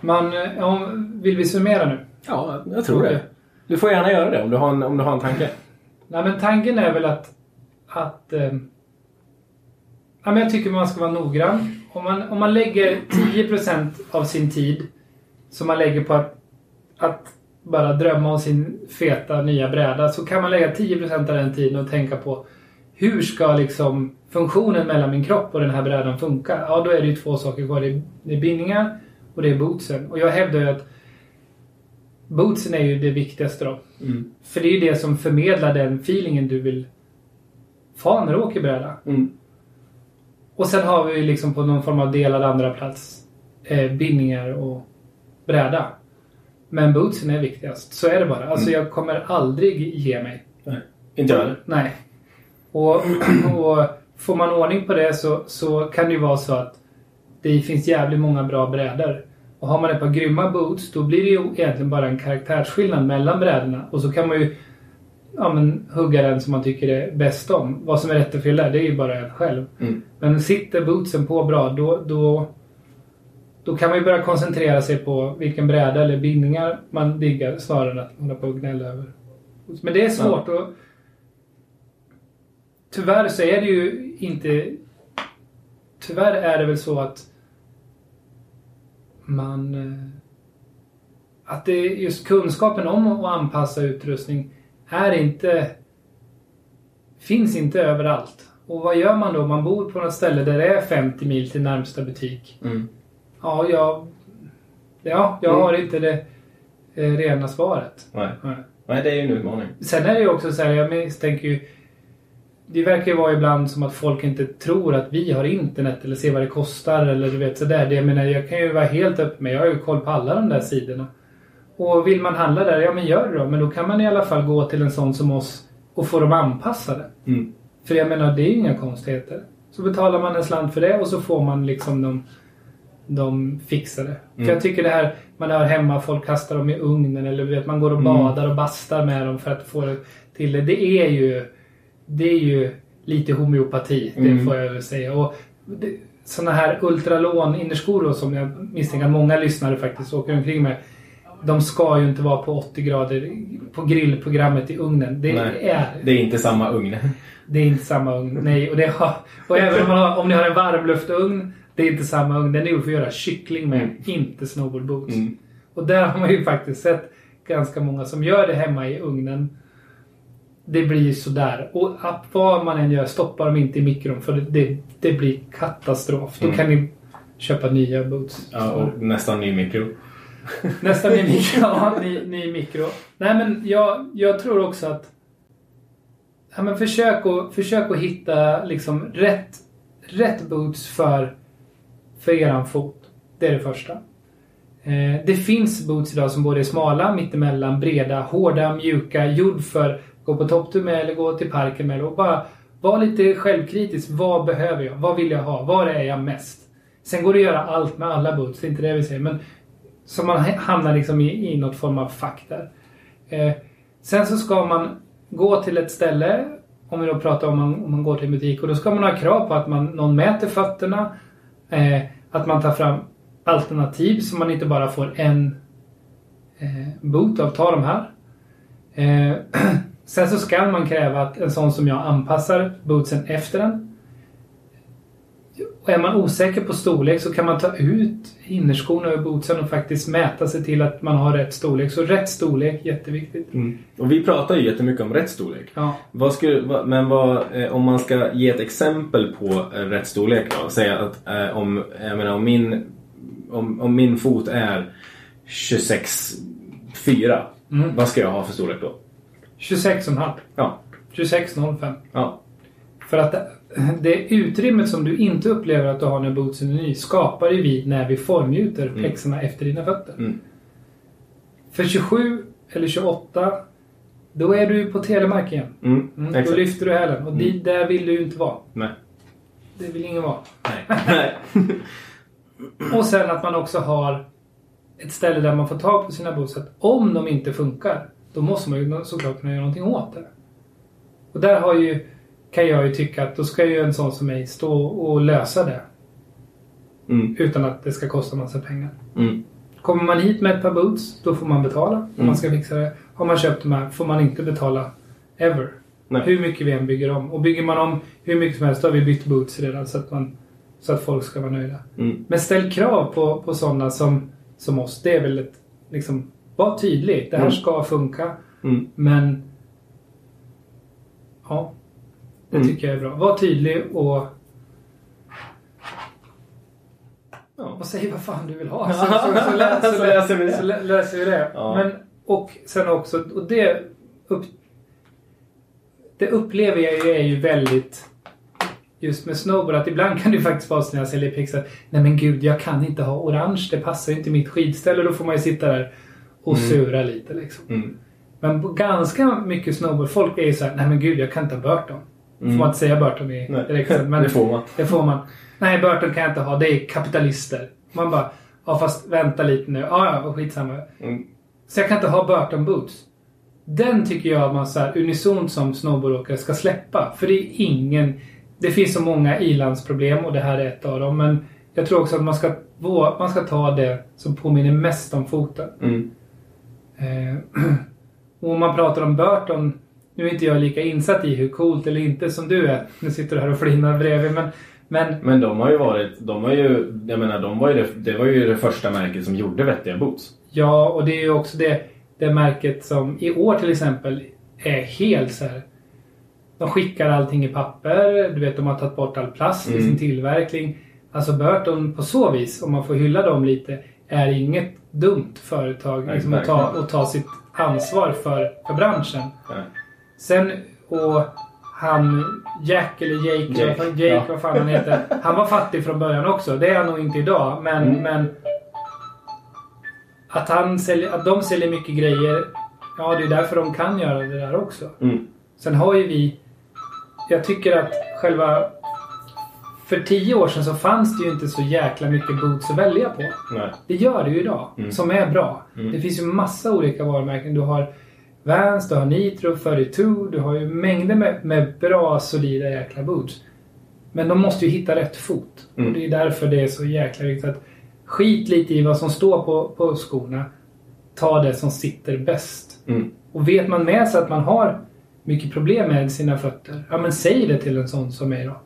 Man, eh, om, vill vi summera nu? Ja, jag tror det. Du får gärna göra det om du har en, om du har en tanke. Nej, men tanken är väl att... att eh, ja, men jag tycker man ska vara noggrann. Om man, om man lägger 10% av sin tid som man lägger på att, att bara drömma om sin feta nya bräda så kan man lägga 10% av den tiden och tänka på hur ska liksom funktionen mellan min kropp och den här brädan funka? Ja, då är det ju två saker kvar. Det är, det är bindningar och det är bootsen. Och jag hävdar ju att bootsen är ju det viktigaste då. Mm. För det är ju det som förmedlar den feelingen du vill få när du åker bräda. Mm. Och sen har vi ju liksom på någon form av delad andra plats eh, bindningar och bräda. Men bootsen är viktigast. Så är det bara. Alltså jag kommer aldrig ge mig. Nej. Inte jag heller. Nej. Och, och får man ordning på det så, så kan det ju vara så att det finns jävligt många bra brädor. Och har man ett par grymma boots då blir det ju egentligen bara en karaktärsskillnad mellan brädorna. Och så kan man ju ja, men, hugga den som man tycker är bäst om. Vad som är rätt och fel där, det är ju bara en själv. Mm. Men sitter bootsen på bra då, då, då kan man ju börja koncentrera sig på vilken bräda eller bindningar man diggar snarare än att hålla på och gnälla över. Men det är svårt och Tyvärr så är det ju inte... Tyvärr är det väl så att man... eh, Att det just kunskapen om att anpassa utrustning är inte... Finns inte överallt. Och vad gör man då man bor på något ställe där det är 50 mil till närmsta butik? Mm. Ja, jag... Ja, jag Mm. har inte det eh, rena svaret. Nej. Nej. Nej, det är ju en utmaning. Sen är det ju också så här, jag misstänker ju... Det verkar ju vara ibland som att folk inte tror att vi har internet eller ser vad det kostar eller du vet sådär. Det, jag menar, jag kan ju vara helt öppen med. Jag har ju koll på alla de där sidorna. Och vill man handla där, ja men gör det då. Men då kan man i alla fall gå till en sån som oss och få dem anpassade. Mm. För jag menar, det är ju inga konstigheter. Så betalar man en slant för det och så får man liksom dem, de fixade. För Mm. jag tycker det här, man hör hemma, folk kastar dem i ugnen eller vet, man går och Mm. badar och bastar med dem för att få det till det. Det är ju, det är ju lite homeopati, det Mm. får jag väl säga. Och det, såna här ultralån innerskor som jag misstänker att många lyssnare faktiskt åker omkring med. De ska ju inte vara på 80 grader på grillprogrammet i ugnen. Det Nej. är Det är inte samma ugn. det är inte samma ugn. Nej, och, det har, och även om, har, om ni har en varmluftugn, det är inte samma ugn. Den är gjord för att göra kyckling med, inte snowboardboots. Mm. Och där har man ju faktiskt sett ganska många som gör det hemma i ugnen. Det blir sådär. Och att vad man än gör, stoppa dem inte i mikron för det, det, blir katastrof. Då Mm. kan ni köpa nya boots. Ja, och nästan ny mikro. Nästan ny mikro. Ja, ny, ny mikro. Nej men jag, jag tror också att ja, men försök, att, försök att hitta liksom rätt, rätt boots för, för eran fot. Det är det första. Eh, det finns boots idag som både är smala, mittemellan, breda, hårda, mjuka, gjord för gå på topptur med eller gå till parken med. Och bara var lite självkritisk. Vad behöver jag? Vad vill jag ha? Var är jag mest? Sen går det att göra allt med alla boots, det är inte det vi säger. Men så man hamnar liksom i, i något form av fack där. Eh, sen så ska man gå till ett ställe, om vi då pratar om man, om man går till en butik, och då ska man ha krav på att man, någon mäter fötterna. Eh, att man tar fram alternativ så man inte bara får en eh, boot av ta de här. Eh, Sen så ska man kräva att en sån som jag anpassar bootsen efter den. Och är man osäker på storlek så kan man ta ut innerskorna ur bootsen och faktiskt mäta sig till att man har rätt storlek. Så rätt storlek, jätteviktigt. Mm. Och vi pratar ju jättemycket om rätt storlek. Ja. Vad skulle, men vad, eh, om man ska ge ett exempel på eh, rätt storlek då? Säga att eh, om, jag menar, om, min, om, om min fot är 26,4. Mm. Vad ska jag ha för storlek då? 26,5. Ja. 26,05. Ja. För att det- utrymmet som du inte upplever att du har när bootsen är ny skapar ju vi när vi formgjuter pjäxorna efter dina fötter. Mm. För 27 eller 28 då är du på telemark igen. Mm. Mm, då lyfter du hälen och dit, där vill du ju inte vara. Nej. Det vill ingen vara. Nej. Och sen att man också har ett ställe där man får tag på sina boots. Om de inte funkar, då måste man ju såklart kunna göra någonting åt det. Och där har ju, kan jag ju tycka att då ska ju en sån som mig stå och lösa det. Mm. Utan att det ska kosta massa pengar. Mm. Kommer man hit med ett par boots, då får man betala om Mm. man ska fixa det. Har man köpt de här får man inte betala ever. Nej. Hur mycket vi än bygger om. Och bygger man om hur mycket som helst, då har vi bytt boots redan så att, man, så att folk ska vara nöjda. Mm. Men ställ krav på, på sådana som, som oss. Det är väl ett, liksom, var tydlig. Det här Mm. ska funka. Mm. Men, ja. Det Mm. tycker jag är bra. Var tydlig och, Ja. och säg vad fan du vill ha. Så, så, så, lä, så, Så lä, vi det. så lä, löser vi det. Ja. Men, och sen också, och det, upp, det upplever jag ju är ju väldigt just med snowboard att ibland kan det faktiskt vara så när jag säljer pix att nej men gud, jag kan inte ha orange. Det passar ju inte mitt skidställe. Då får man ju sitta där och Mm. sura lite liksom. Mm. Men ganska mycket snowboardfolk är ju så här, nej men gud, jag kan inte ha Burton. Mm. Får man inte säga Burton i Nej, direkt men det får man. det får man. Nej, Burton kan jag inte ha. Det är kapitalister. Man bara, ja fast vänta lite nu. Ja, ja, skitsamma. Mm. Så jag kan inte ha Burton Boots. Den tycker jag att man så här unisont som snowboardåkare ska släppa. För det är ingen... Det finns så många ilandsproblem och det här är ett av dem. Men jag tror också att man ska, man ska ta det som påminner mest om foten. Mm. Eh, och om man pratar om Burton. Nu är inte jag lika insatt i hur coolt eller inte som du är. Nu sitter du här och flinar bredvid. Men, men Men de har ju varit, de har ju, jag menar de var ju det, det var ju det första märket som gjorde vettiga boots. Ja, och det är ju också det, det märket som i år till exempel är helt så här. De skickar allting i papper. Du vet, de har tagit bort all plast i Mm. sin tillverkning. Alltså Burton på så vis, om man får hylla dem lite, är inget dumt företag Nej, liksom, att, ta, att ta sitt ansvar för, för branschen. Ja. Sen, och han Jack eller Jake, Jake, Jake, Jake ja. vad fan han heter. Han var fattig från början också. Det är han nog inte idag. Men, Mm. men att, han säljer, att de säljer mycket grejer. Ja, det är därför de kan göra det där också. Mm. Sen har ju vi... Jag tycker att själva... För tio år sedan så fanns det ju inte så jäkla mycket boots att välja på. Nej. Det gör det ju idag. Mm. Som är bra. Mm. Det finns ju massa olika varumärken. Du har Vans, du har Nitro, 42. Du har ju mängder med, med bra, solida jäkla boots. Men de måste ju hitta rätt fot. Mm. Och det är därför det är så jäkla viktigt att skit lite i vad som står på, på skorna. Ta det som sitter bäst. Mm. Och vet man med sig att man har mycket problem med sina fötter. Ja men säg det till en sån som mig då.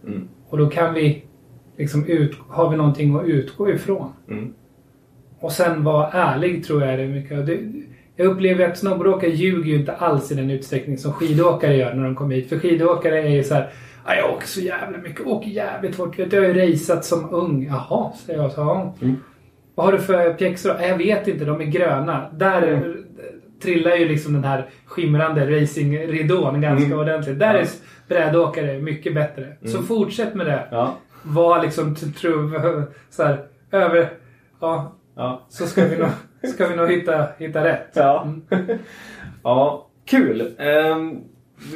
Och då kan vi liksom ut, har vi någonting att utgå ifrån. Mm. Och sen vara ärlig tror jag är det mycket. Det, jag upplever att snowboardåkare ljuger ju inte alls i den utsträckning som skidåkare gör när de kommer hit. För skidåkare är ju så här. "Ja, Jag åker så jävla mycket. Åker jävligt fort. Jag har ju raceat som ung. Jaha, säger jag. Så, ja. Mm. Vad har du för pjäxor? "Ja, Jag vet inte. De är gröna. Där Mm. Trillar ju liksom den här skimrande racingridån ganska Mm. ordentligt. Där Ja. är brädåkare mycket bättre. Så fortsätt med det. Ja. Var liksom tro, så här, över... Ja, Ja. så ska vi nog, ska vi nog hitta, hitta rätt. Ja. ja, kul. Ehm,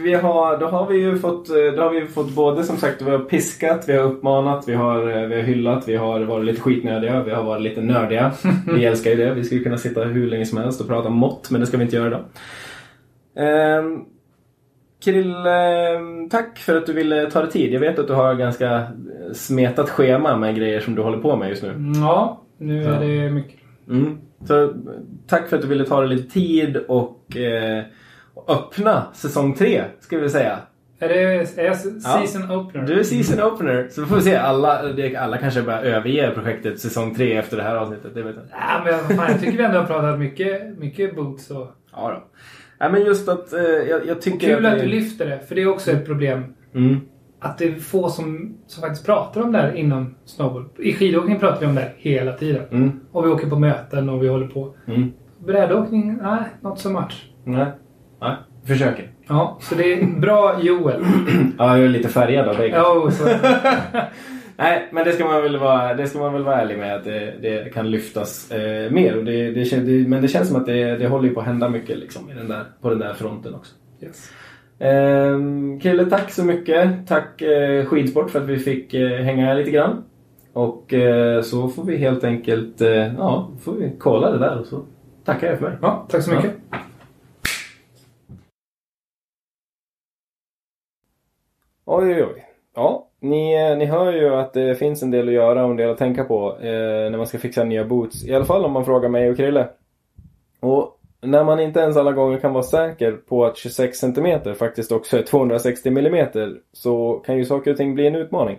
vi har, då har vi ju fått, eh, då har vi fått både som sagt, vi har piskat, vi har uppmanat, vi har, eh, vi har hyllat, vi har varit lite skitnödiga, vi har varit lite nördiga. Vi älskar ju det. Vi skulle kunna sitta hur länge som helst och prata mått, men det ska vi inte göra idag. Um, Krille, tack för att du ville ta dig tid. Jag vet att du har ganska smetat schema med grejer som du håller på med just nu. Ja, nu är det mycket. Mm. Så tack för att du ville ta dig lite tid och eh, och öppna säsong tre, ska vi säga. Är det är jag Ja. season opener? Du är season opener, så får vi se. Alla, alla kanske bara överger projektet säsong tre efter det här avsnittet. Det vet jag. Ja, men fan, jag tycker vi ändå har pratat mycket, mycket boots och... Ja, då. Nej, men just att eh, jag, jag tycker Kul att du lyfter det, för det är också ett problem. Mm. Att det är få som, som faktiskt pratar om det här inom snowboard. I skidåkning pratar vi om det här hela tiden. Mm. Och vi åker på möten och vi håller på. Mm. Brädåkning, nej, not so much. Nej. Nej. Försöker. Ja, så det är bra Joel. Ja, jag är lite färgad av dig. Ja. Nej, men det ska man väl vara, det ska man väl vara ärlig med att det, det kan lyftas eh, mer. Och det, det, det, men det känns som att det, det håller på att hända mycket liksom, i den där, på den där fronten också. Yes. Ehm, Krille, tack så mycket. Tack eh, Skidsport för att vi fick eh, hänga här lite grann. Och eh, så får vi helt enkelt, eh, ja, får vi kolla det där och så tackar jag för mig. Ja, tack så mycket. Oj, oj, oj. Ja, ni, ni hör ju att det finns en del att göra och en del att tänka på eh, när man ska fixa nya boots. I alla fall om man frågar mig och Krille. Och när man inte ens alla gånger kan vara säker på att 26 cm faktiskt också är 260 mm så kan ju saker och ting bli en utmaning.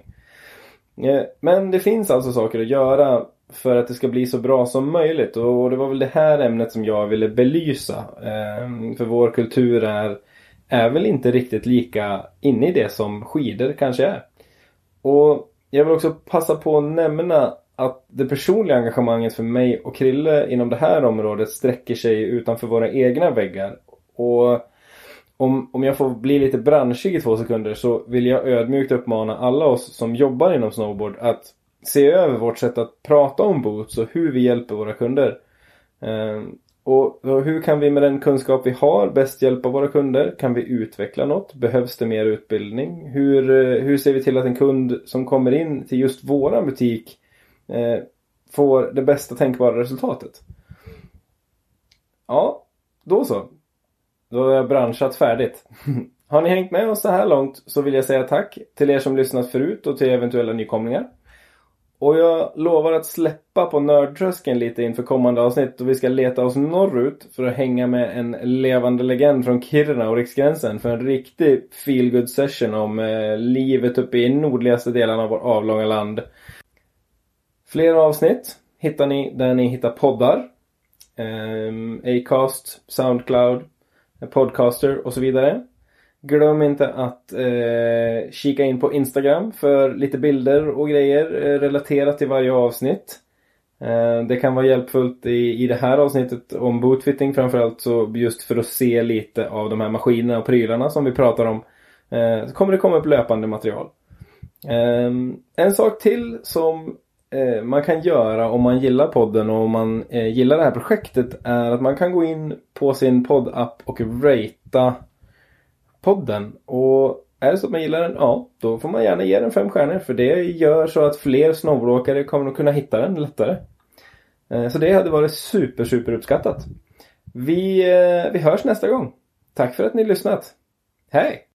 Eh, Men det finns alltså saker att göra för att det ska bli så bra som möjligt och det var väl det här ämnet som jag ville belysa. Eh, För vår kultur är, är väl inte riktigt lika inne i det som skidor kanske är. Och jag vill också passa på att nämna att det personliga engagemanget för mig och Krille inom det här området sträcker sig utanför våra egna väggar. Och om, om jag får bli lite branschig i två sekunder så vill jag ödmjukt uppmana alla oss som jobbar inom snowboard att se över vårt sätt att prata om boots och hur vi hjälper våra kunder. Ehm, och, hur kan vi med den kunskap vi har bäst hjälpa våra kunder? Kan vi utveckla något? Behövs det mer utbildning? Hur, eh, hur ser vi till att en kund som kommer in till just våran butik eh, får det bästa tänkbara resultatet? Ja, då så. Då har jag branschat färdigt. Har ni hängt med oss så här långt så vill jag säga tack till er som lyssnat förut och till eventuella nykomlingar. Och jag lovar att släppa på nördtröskeln lite inför kommande avsnitt och vi ska leta oss norrut för att hänga med en levande legend från Kiruna och Riksgränsen för en riktig feelgood session om eh, livet uppe i nordligaste delarna av vårt avlånga land. Fler avsnitt hittar ni där ni hittar poddar. Eh, Acast, Soundcloud, Podcaster och så vidare. Glöm inte att eh, kika in på Instagram för lite bilder och grejer eh, relaterat till varje avsnitt. Eh, det kan vara hjälpfullt i, i det här avsnittet om bootfitting framförallt så just för att se lite av de här maskinerna och prylarna som vi pratar om. Eh, så kommer det komma upp löpande material. Eh, en sak till som eh, man kan göra om man gillar podden och om man eh, gillar det här projektet är att man kan gå in på sin poddapp och ratea podden. Och är det så att man gillar den, ja, då får man gärna ge den fem stjärnor. För det gör så att fler snowboardåkare kommer att kunna hitta den lättare. Eh, så det hade varit super, super uppskattat. Vi, eh, vi hörs nästa gång. Tack för att ni lyssnat. Hej!